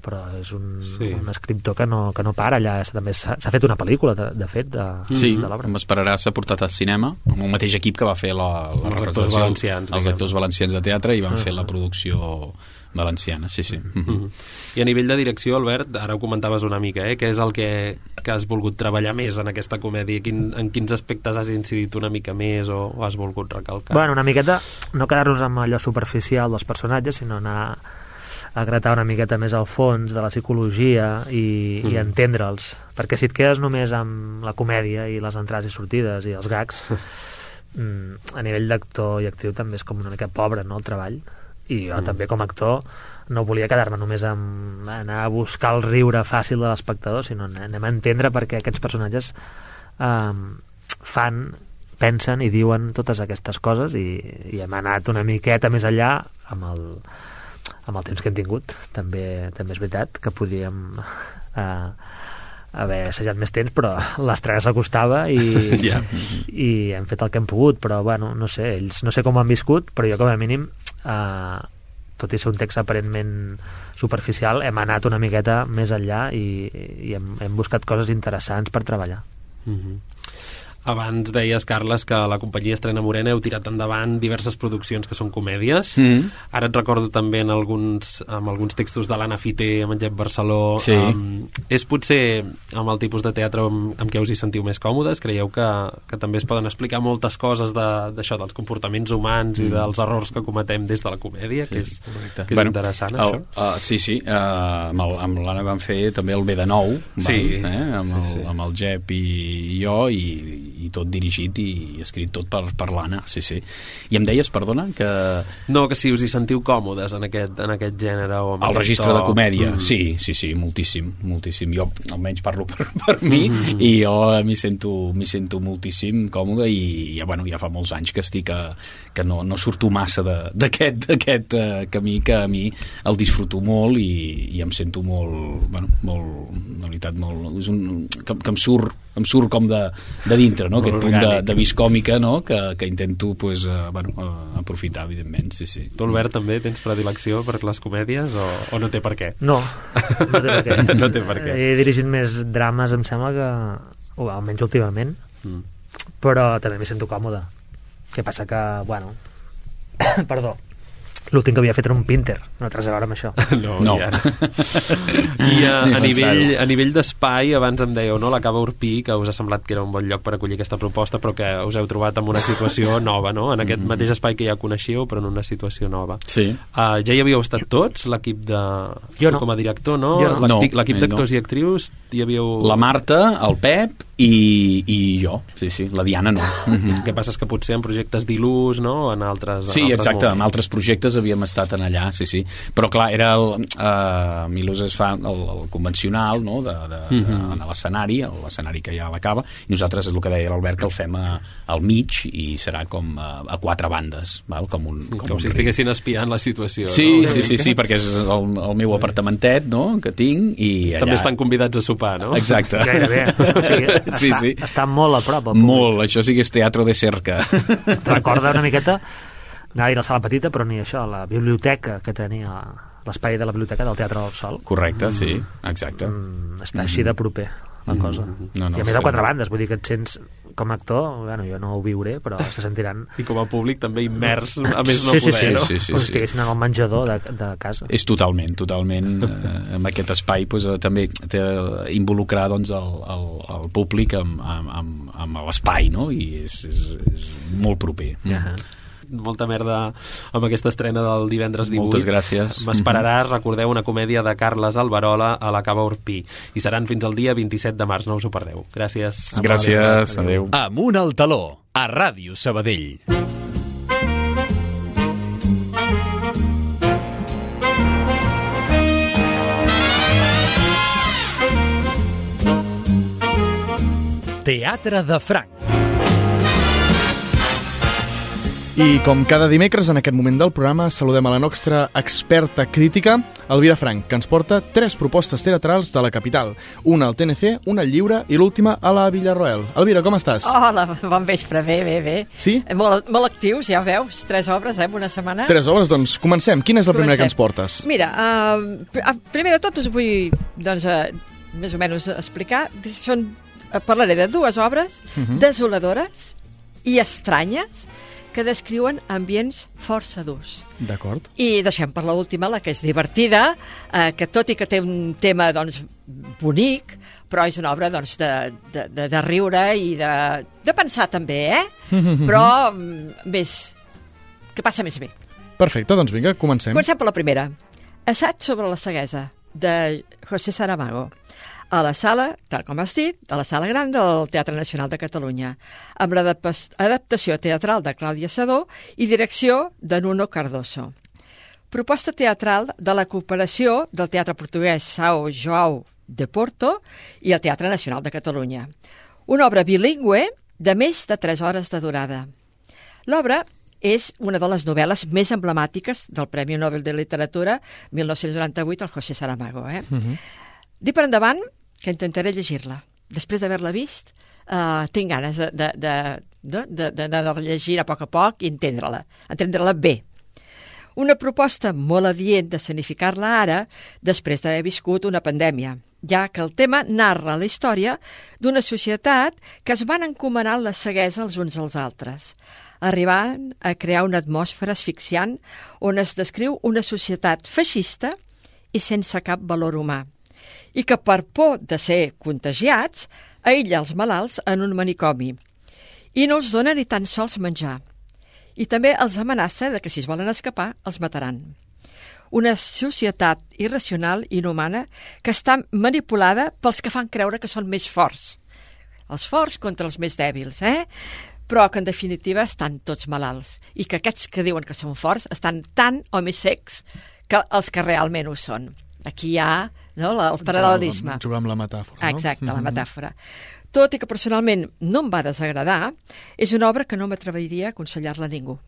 però és un, sí. un escriptor que no, que no para allà. També s'ha fet una pel·lícula, de, de fet, de, sí, de l'obra. m'esperarà s'ha portat al cinema, amb el mateix equip que va fer la, la els actors valencians, els actors valencians de teatre i van uh -huh. fer la producció Valenciana, sí, sí. Mm -hmm. I a nivell de direcció, Albert, ara ho comentaves una mica, eh? què és el que, que has volgut treballar més en aquesta comèdia? Quin, en quins aspectes has incidit una mica més o, o has volgut recalcar? Bueno, una miqueta, no quedar-nos amb allò superficial dels personatges, sinó anar a gratar una miqueta més al fons de la psicologia i, mm. i entendre'ls. Perquè si et quedes només amb la comèdia i les entrades i sortides i els gags, <laughs> mm, a nivell d'actor i actriu també és com una mica pobre, no?, el treball i jo mm. també com a actor no volia quedar-me només amb anar a buscar el riure fàcil de l'espectador, sinó anem a entendre perquè aquests personatges eh, fan, pensen i diuen totes aquestes coses i, i hem anat una miqueta més enllà amb el, amb el temps que hem tingut. També, també és veritat que podíem eh, haver assajat més temps, però l'estrena s'acostava i, yeah. i hem fet el que hem pogut, però bueno, no sé, ells no sé com ho han viscut, però jo com a mínim eh, tot i ser un text aparentment superficial, hem anat una miqueta més enllà i, i hem, hem buscat coses interessants per treballar. Mm -hmm. Abans deies, Carles, que la companyia Estrena Morena heu tirat endavant diverses produccions que són comèdies. Mm. Ara et recordo també en alguns, amb alguns textos de l'Anna Fité, amb en Jep Barceló. Sí. Um, és potser amb el tipus de teatre amb, amb què us hi sentiu més còmodes? Creieu que, que també es poden explicar moltes coses d'això, de, dels comportaments humans mm. i dels errors que cometem des de la comèdia, sí, que és, que és bueno, interessant, el, això? Uh, sí, sí. Uh, amb amb l'Anna vam fer també el B de nou, sí. val, eh? amb, el, sí, sí. amb el Jep i jo, i i tot dirigit i escrit tot per, per l'Anna, sí, sí. I em deies, perdona, que... No, que si us hi sentiu còmodes en aquest, en aquest gènere o El registre to... de comèdia, mm. sí, sí, sí, moltíssim, moltíssim. Jo almenys parlo per, per mi mm i jo m'hi sento, sento moltíssim còmode i ja, bueno, ja fa molts anys que estic a, que no, no surto massa d'aquest uh, camí que a mi el disfruto molt i, i em sento molt, bueno, molt, la veritat, molt, és un, que, que em surt em surt com de, de dintre, no? Aquest Molt punt de, de vis còmica no? que, que intento pues, uh, bueno, uh, aprofitar, evidentment. Sí, sí. Tu, Albert, també tens predilecció per les comèdies o, o no té per què? No, no té per què. <laughs> no té per què. He dirigit més drames, em sembla que... O almenys últimament. Mm. Però també m'hi sento còmode. Què passa que, bueno... <coughs> Perdó. L'últim que havia fet era un Pinter. No té res a veure amb això. <laughs> No, No. <laughs> i ara. I a, Ni a, nivell, a nivell d'espai, abans em dèieu, no? La Cava Urpí, que us ha semblat que era un bon lloc per acollir aquesta proposta, però que us heu trobat en una situació <laughs> nova, no? En aquest mateix espai que ja coneixíeu, però en una situació nova. Sí. Uh, ja hi havíeu estat tots, l'equip de... Jo no. Com a director, no? Jo no. L'equip No, d'actors no. i actrius, hi havíeu... La Marta, el Pep i, i jo. Sí, sí, la Diana no. El que passa és que potser en projectes d'il·lus, no? En altres, Sí, en altres exacte, en moments. altres projectes havíem estat en allà, sí, sí. Però clar, era el, uh, Milus es fa el, el convencional, no?, de, de, de, Mhm. en l'escenari, l'escenari que hi ha a la cava, i nosaltres, és el que deia l'Albert, que el fem a, al mig i serà com a, a quatre bandes, val? com un, com, Com un si estiguessin espiant la situació. Sí, no? sí, sí, sí, perquè és el, el meu apartamentet, no?, que tinc, i allà... També estan convidats a sopar, no? Exacte. Gairebé. <laughs> O sigui, sí, està, sí. està molt a prop. Molt, això sí que és teatro de cerca. Recorda una miqueta anava a dir la sala petita, però ni això, la biblioteca que tenia l'espai de la biblioteca del Teatre del Sol. Correcte, sí, exacte. Mm, està així de proper la Mm. cosa. No, no, I a més de quatre bandes, vull dir que et sents com a actor, bueno, jo no ho viuré, però se sentiran... I com a públic també immers, a més no sí, sí, poder, sí, no? Sí, sí, com sí. si estiguessin en el menjador de, de casa. És totalment, totalment <laughs> eh, amb aquest espai pues, eh, també té involucrar doncs, el, el, el públic amb, amb, amb, amb l'espai no? i és, és, és molt proper Ja. Molta merda amb aquesta estrena del divendres 18. Moltes gràcies. M'esperaràs, recordeu, una comèdia de Carles Alberola a la Cava Urpí. I seran fins al dia 27 de març, no us ho perdeu. Gràcies. gràcies, adeu Amunt al taló, a Ràdio Sabadell. Teatre de Franc. I com cada dimecres en aquest moment del programa saludem a la nostra experta crítica, Elvira Frank, que ens porta tres propostes teatrals de la capital. Una al TNC, una al Lliure i l'última a la Villarroel. Elvira, com estàs? Hola, bon vespre, bé, bé, bé. Sí? Molt, molt actius, ja veus, tres obres, eh, en una setmana. Tres obres, doncs comencem. Quina és la primera que ens Comencem. portes? Mira, uh, pr- primer de tot us vull, doncs, uh, més o menys explicar. Són, uh, parlaré de dues obres Mhm. desoladores i estranyes que descriuen ambients força durs. D'acord. I deixem per l'última, la que és divertida, eh, que tot i que té un tema doncs, bonic, però és una obra doncs, de, de, de, de riure i de, de pensar també, eh? <laughs> Però mm, més... que passa més bé. Perfecte, doncs vinga, comencem. Comencem per la primera. Assaig sobre la ceguesa, de José Saramago a la sala, tal com has dit, a la sala gran del Teatre Nacional de Catalunya, amb l'adaptació teatral de Clàudia Sadó i direcció de Nuno Cardoso. Proposta teatral de la cooperació del Teatre Portuguès Sao Joao de Porto i el Teatre Nacional de Catalunya. Una obra bilingüe de més de 3 hores de durada. L'obra és una de les novel·les més emblemàtiques del Premi Nobel de Literatura 1998 al José Saramago. Eh? Mhm. Dic per endavant que intentaré llegir-la. Després d'haver-la vist, uh, tinc ganes de, de, de, de, de, de, de a poc a poc i entendre-la, entendre-la bé. Una proposta molt adient d'escenificar-la ara, després d'haver viscut una pandèmia, ja que el tema narra la història d'una societat que es van encomanar la ceguesa els uns als altres, arribant a crear una atmosfera asfixiant on es descriu una societat feixista i sense cap valor humà, i que per por de ser contagiats aïlla els malalts en un manicomi i no els dona ni tan sols menjar. I també els amenaça de que si es volen escapar els mataran. Una societat irracional i inhumana que està manipulada pels que fan creure que són més forts. Els forts contra els més dèbils, eh? Però que en definitiva estan tots malalts i que aquests que diuen que són forts estan tan o més secs que els que realment ho són. Aquí hi ha no, la- el paral·lelisme. Jugar amb la metàfora, no? Exacte, la Mhm. metàfora. Tot i que personalment no em va desagradar, és una obra que no m'atreviria a aconsellar-la a ningú.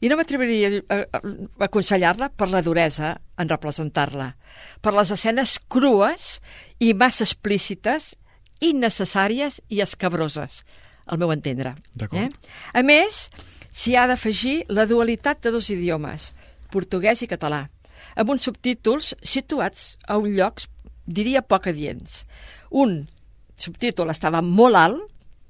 I no m'atreviria a, a, a aconsellar-la per la duresa en representar-la, per les escenes crues i massa explícites innecessàries i escabroses, al meu entendre. Eh? A més, s'hi ha d'afegir la dualitat de dos idiomes, portuguès i català, amb uns subtítols situats a un lloc, diria, poc adients. Un subtítol estava molt alt,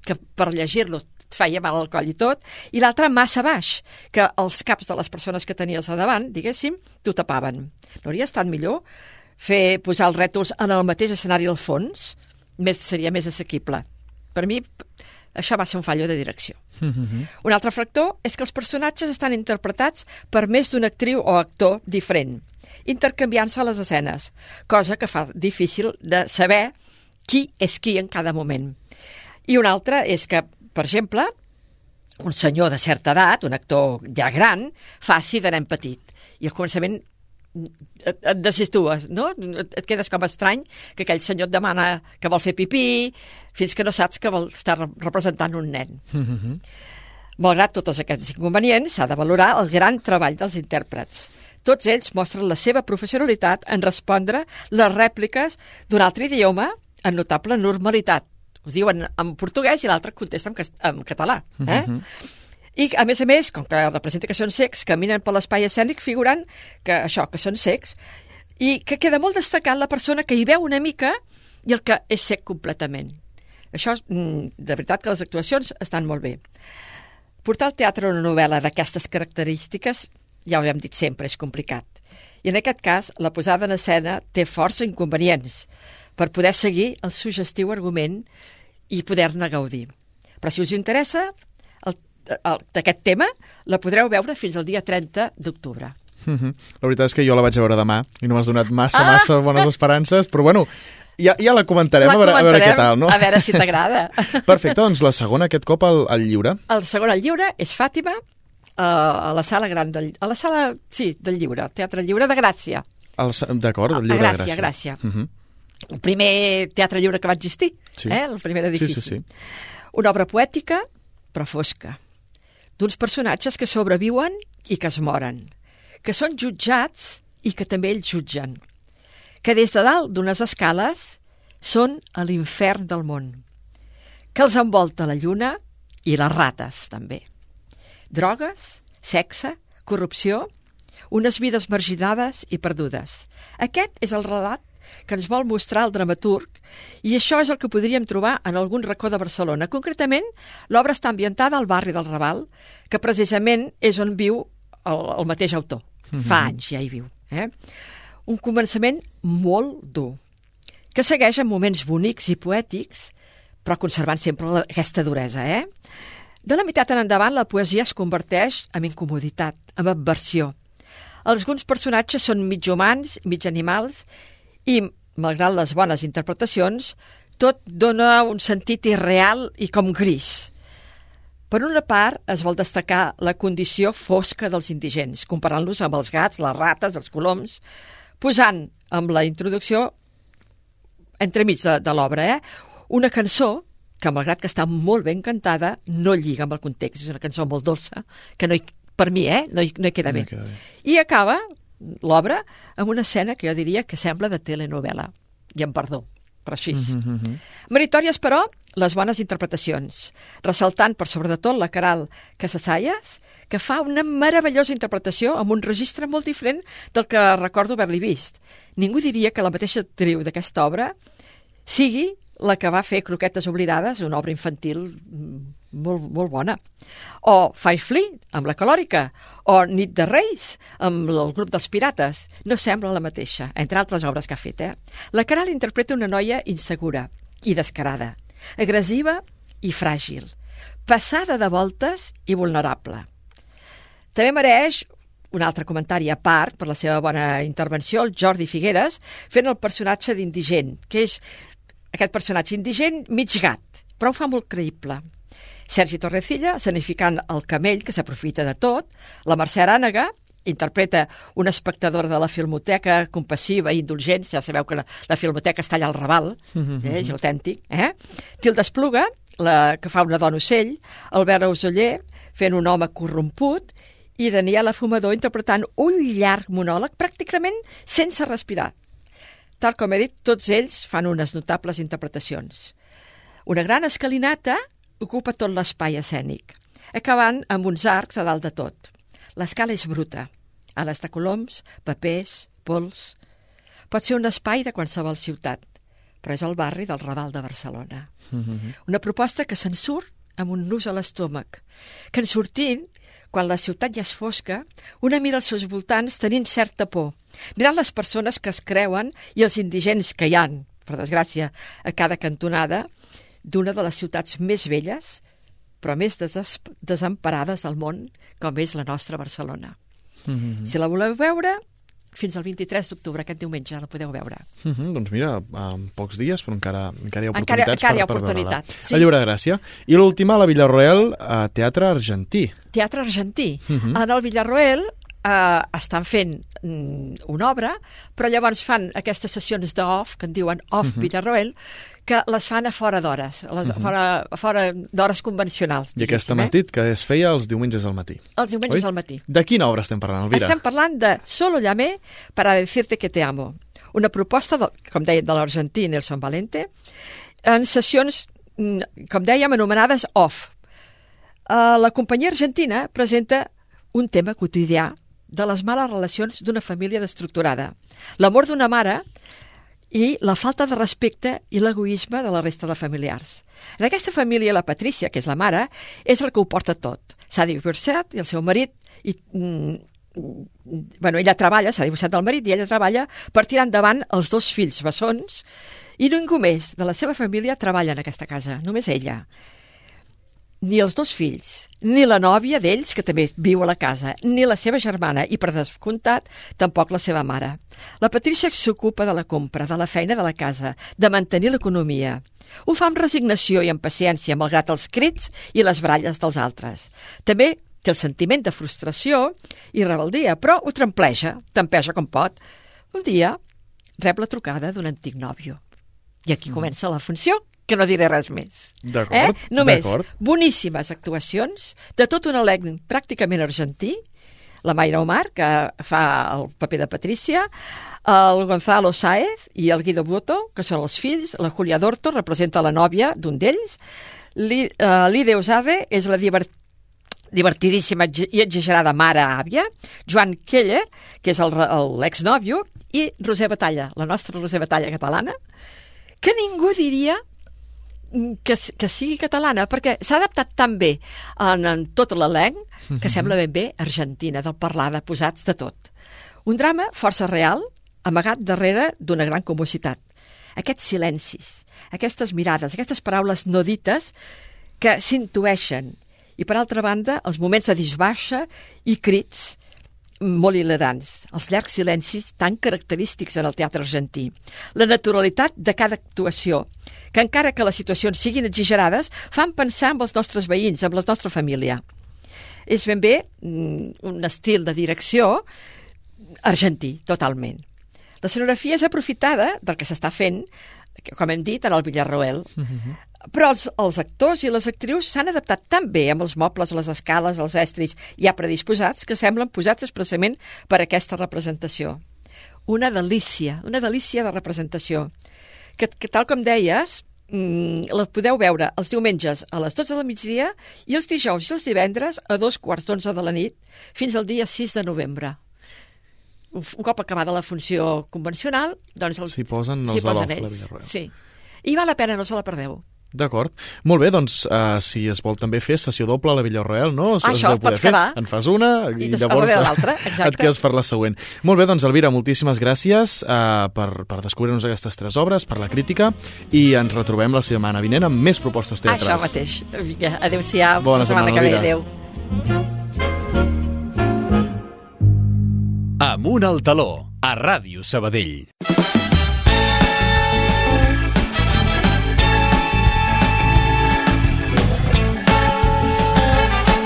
que per llegir-lo et feia mal al coll i tot, i l'altre massa baix, que els caps de les persones que tenies a davant, diguéssim, t'ho tapaven. No hauria estat millor fer posar els rètols en el mateix escenari al fons? Més, seria més assequible. Per mi, això va ser un fallo de direcció. Un altre factor és que els personatges estan interpretats per més d'una actriu o actor diferent, intercanviant-se les escenes, cosa que fa difícil de saber qui és qui en cada moment. I un altre és que, per exemple, un senyor de certa edat, un actor ja gran, faci de nen petit. I al començament et, et desistues, no? Et, et quedes com estrany que aquell senyor et demana que vol fer pipí, fins que no saps que vol estar representant un nen. Malgrat tots aquests inconvenients, s'ha de valorar el gran treball dels intèrprets. Tots ells mostren la seva professionalitat en respondre les rèpliques d'un altre idioma amb notable normalitat. Ho diuen en portuguès i l'altre contesta en, en català. Eh? Mhm. I, a més a més, com que representa que són secs, caminen per l'espai escènic figurant que això, que són secs, i que queda molt destacat la persona que hi veu una mica i el que és sec completament. Això, mm, de veritat que les actuacions estan molt bé. Portar al teatre una novel·la d'aquestes característiques, ja ho hem dit sempre, és complicat. I en aquest cas, la posada en escena té força inconvenients per poder seguir el sugestiu argument i poder-ne gaudir. Però si us interessa d'aquest tema, la podreu veure fins al dia 30 d'octubre. Mhm. La veritat és que jo la vaig veure demà i no m'has donat massa, Ah! massa bones esperances, però bueno, ja, ja la comentarem, La a, veure, a veure què comentarem, tal, no? a veure si t'agrada. <laughs> Perfecte, doncs la segona aquest cop al, al lliure. El segon al lliure és Fàtima, a, a la sala gran del, a la sala, sí, del lliure, Teatre Lliure de Gràcia. D'acord, el A lliure Gràcia, de Gràcia. Gràcia. Mhm. El primer teatre lliure que va existir, Sí. eh? el primer Sí, edifici. sí, sí. Una obra poètica, però fosca, d'uns personatges que sobreviuen i que es moren, que són jutjats i que també ells jutgen, que des de dalt d'unes escales són a l'infern del món, que els envolta la lluna i les rates, també. Drogues, sexe, corrupció, unes vides marginades i perdudes. Aquest és el relat que ens vol mostrar el dramaturg i això és el que podríem trobar en algun racó de Barcelona. Concretament, l'obra està ambientada al barri del Raval, que precisament és on viu el, el mateix autor. Mhm. Fa anys ja hi viu. Eh? Un començament molt dur, que segueix en moments bonics i poètics, però conservant sempre la, aquesta duresa. Eh? De la meitat en endavant, la poesia es converteix en incomoditat, en aversió. Alguns personatges són mig humans, mig animals, i, malgrat les bones interpretacions, tot dona un sentit irreal i com gris. Per una part, es vol destacar la condició fosca dels indigents, comparant-los amb els gats, les rates, els coloms, posant amb la introducció entremig de, de l'obra, eh? una cançó que, malgrat que està molt ben cantada, no lliga amb el context. És una cançó molt dolça, que no hi, per mi, eh? no, hi, no hi queda No bé. queda bé. I acaba l'obra amb una escena que jo diria que sembla de telenovela. I em perdó, però així. Mhm, mhm. Meritòries, però, les bones interpretacions, ressaltant per sobre de tot la Caral Casasayas, que fa una meravellosa interpretació amb un registre molt diferent del que recordo haver-li vist. Ningú diria que la mateixa actriu d'aquesta obra sigui la que va fer Croquetes oblidades, una obra infantil mm, molt, molt bona. O Firefly, amb la calòrica, o Nit de Reis, amb el grup dels pirates. No sembla la mateixa, entre altres obres que ha fet. Eh? La Caral interpreta una noia insegura i descarada, agressiva i fràgil, passada de voltes i vulnerable. També mereix un altre comentari a part, per la seva bona intervenció, el Jordi Figueres, fent el personatge d'indigent, que és aquest personatge indigent mig gat, però ho fa molt creïble. Sergi Torrecilla, escenificant el camell, que s'aprofita de tot, la Mercè Arànega, interpreta una espectadora de la filmoteca compassiva i indulgent, ja sabeu que la, la filmoteca està allà al Raval, eh, és autèntic, eh? Tilda Espluga, la que fa una dona ocell, Albert Ausoller, fent un home corromput, i Daniela Fumador interpretant un llarg monòleg pràcticament sense respirar. Tal com he dit, tots ells fan unes notables interpretacions. Una gran escalinata ocupa tot l'espai escènic, acabant amb uns arcs a dalt de tot. L'escala és bruta. Ales de coloms, papers, pols... Pot ser un espai de qualsevol ciutat, però és el barri del Raval de Barcelona. Una proposta que se'n surt amb un nus a l'estómac, que en sortint, quan la ciutat ja és fosca, una mira als seus voltants tenint certa por, mirant les persones que es creuen i els indigents que hi han, per desgràcia, a cada cantonada d'una de les ciutats més velles, però més des desemparades del món, com és la nostra Barcelona. Mm -hmm. Si la voleu veure, fins al 23 d'octubre, aquest diumenge, la podeu veure. Mm -hmm, doncs mira, en pocs dies, però encara, encara hi ha Encara- oportunitats encara hi ha per, per oportunitat, veure-la. sí. A Lliure Gràcia. I l'última, a la Villarroel, a Teatre Argentí. Teatre argentí. Mhm. En el Villarroel eh, estan fent mm, una obra, però llavors fan aquestes sessions d'off, que en diuen off Mhm. Villarroel, que les fan a fora d'hores, a les- Mhm. fora, a fora d'hores convencionals. I aquesta m'has eh? dit que es feia els diumenges al matí. Els diumenges Oi? al matí. De quina obra estem parlant, Elvira? Estem parlant de Solo llamé para decirte que te amo. Una proposta, de, com deia, de l'argentí Nelson Valente, en sessions, mm, com dèiem, anomenades off. Uh, la companyia argentina presenta un tema quotidià de les males relacions d'una família destructurada. L'amor d'una mare i la falta de respecte i l'egoisme de la resta de familiars. En aquesta família, la Patrícia, que és la mare, és el que ho porta tot. S'ha divorciat i el seu marit... I, mm, bueno, ella treballa, s'ha divorciat del marit i ella treballa per tirar endavant els dos fills bessons i ningú més de la seva família treballa en aquesta casa, només ella ni els dos fills, ni la nòvia d'ells, que també viu a la casa, ni la seva germana, i per descomptat, tampoc la seva mare. La Patrícia s'ocupa de la compra, de la feina de la casa, de mantenir l'economia. Ho fa amb resignació i amb paciència, malgrat els crits i les bralles dels altres. També té el sentiment de frustració i rebeldia, però ho trempleja, tempeja com pot. Un dia rep la trucada d'un antic nòvio. I aquí comença la funció, que no diré res més. D'acord, Eh? Només boníssimes actuacions de tot un elenc pràcticament argentí, la Mayra Omar, que fa el paper de Patrícia, el Gonzalo Sáez i el Guido Boto, que són els fills, la Julia Dorto representa la nòvia d'un d'ells, eh, Lide Osade és la divert divertidíssima i exagerada mare àvia, Joan Keller, que és l'exnòvio, i Roser Batalla, la nostra Roser Batalla catalana, que ningú diria que, que sigui catalana, perquè s'ha adaptat tan bé en, en tot l'elenc que sembla ben bé argentina, del parlar, de posats, de tot. Un drama força real, amagat darrere d'una gran comositat. Aquests silencis, aquestes mirades, aquestes paraules no dites que s'intueixen. I, per altra banda, els moments de disbaixa i crits molt hilarants, els llargs silencis tan característics en el teatre argentí, la naturalitat de cada actuació, que encara que les situacions siguin exagerades, fan pensar en els nostres veïns, amb la nostra família. És ben bé mm, un estil de direcció argentí, totalment. L'escenografia és aprofitada del que s'està fent, com hem dit, en el Villarroel, però els, els actors i les actrius s'han adaptat tan bé amb els mobles, les escales, els estris ja predisposats que semblen posats expressament per aquesta representació. Una delícia, una delícia de representació, que, que tal com deies, mm, la podeu veure els diumenges a les 12 del migdia i els dijous i els divendres a dos quarts d'onze de la nit fins al dia 6 de novembre. Un, un cop acabada la funció convencional, doncs... S'hi posen els posen ells. Sí. I val la pena, no se la perdeu. D'acord. Molt bé, doncs, uh, si es vol també fer sessió doble a la Villarroel, no? Es- es Això, poder pots fer. quedar. En fas una i, I llavors <laughs> et quedes per la següent. Molt bé, doncs, Elvira, moltíssimes gràcies uh, per, per descobrir-nos aquestes tres obres, per la crítica, i ens retrobem la setmana vinent amb més propostes teatrals. Això mateix. Vinga, adéu-siau. Bona setmana, que ve. Elvira. Adéu. Amunt al taló, a Ràdio Sabadell.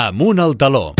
Amunt al taló.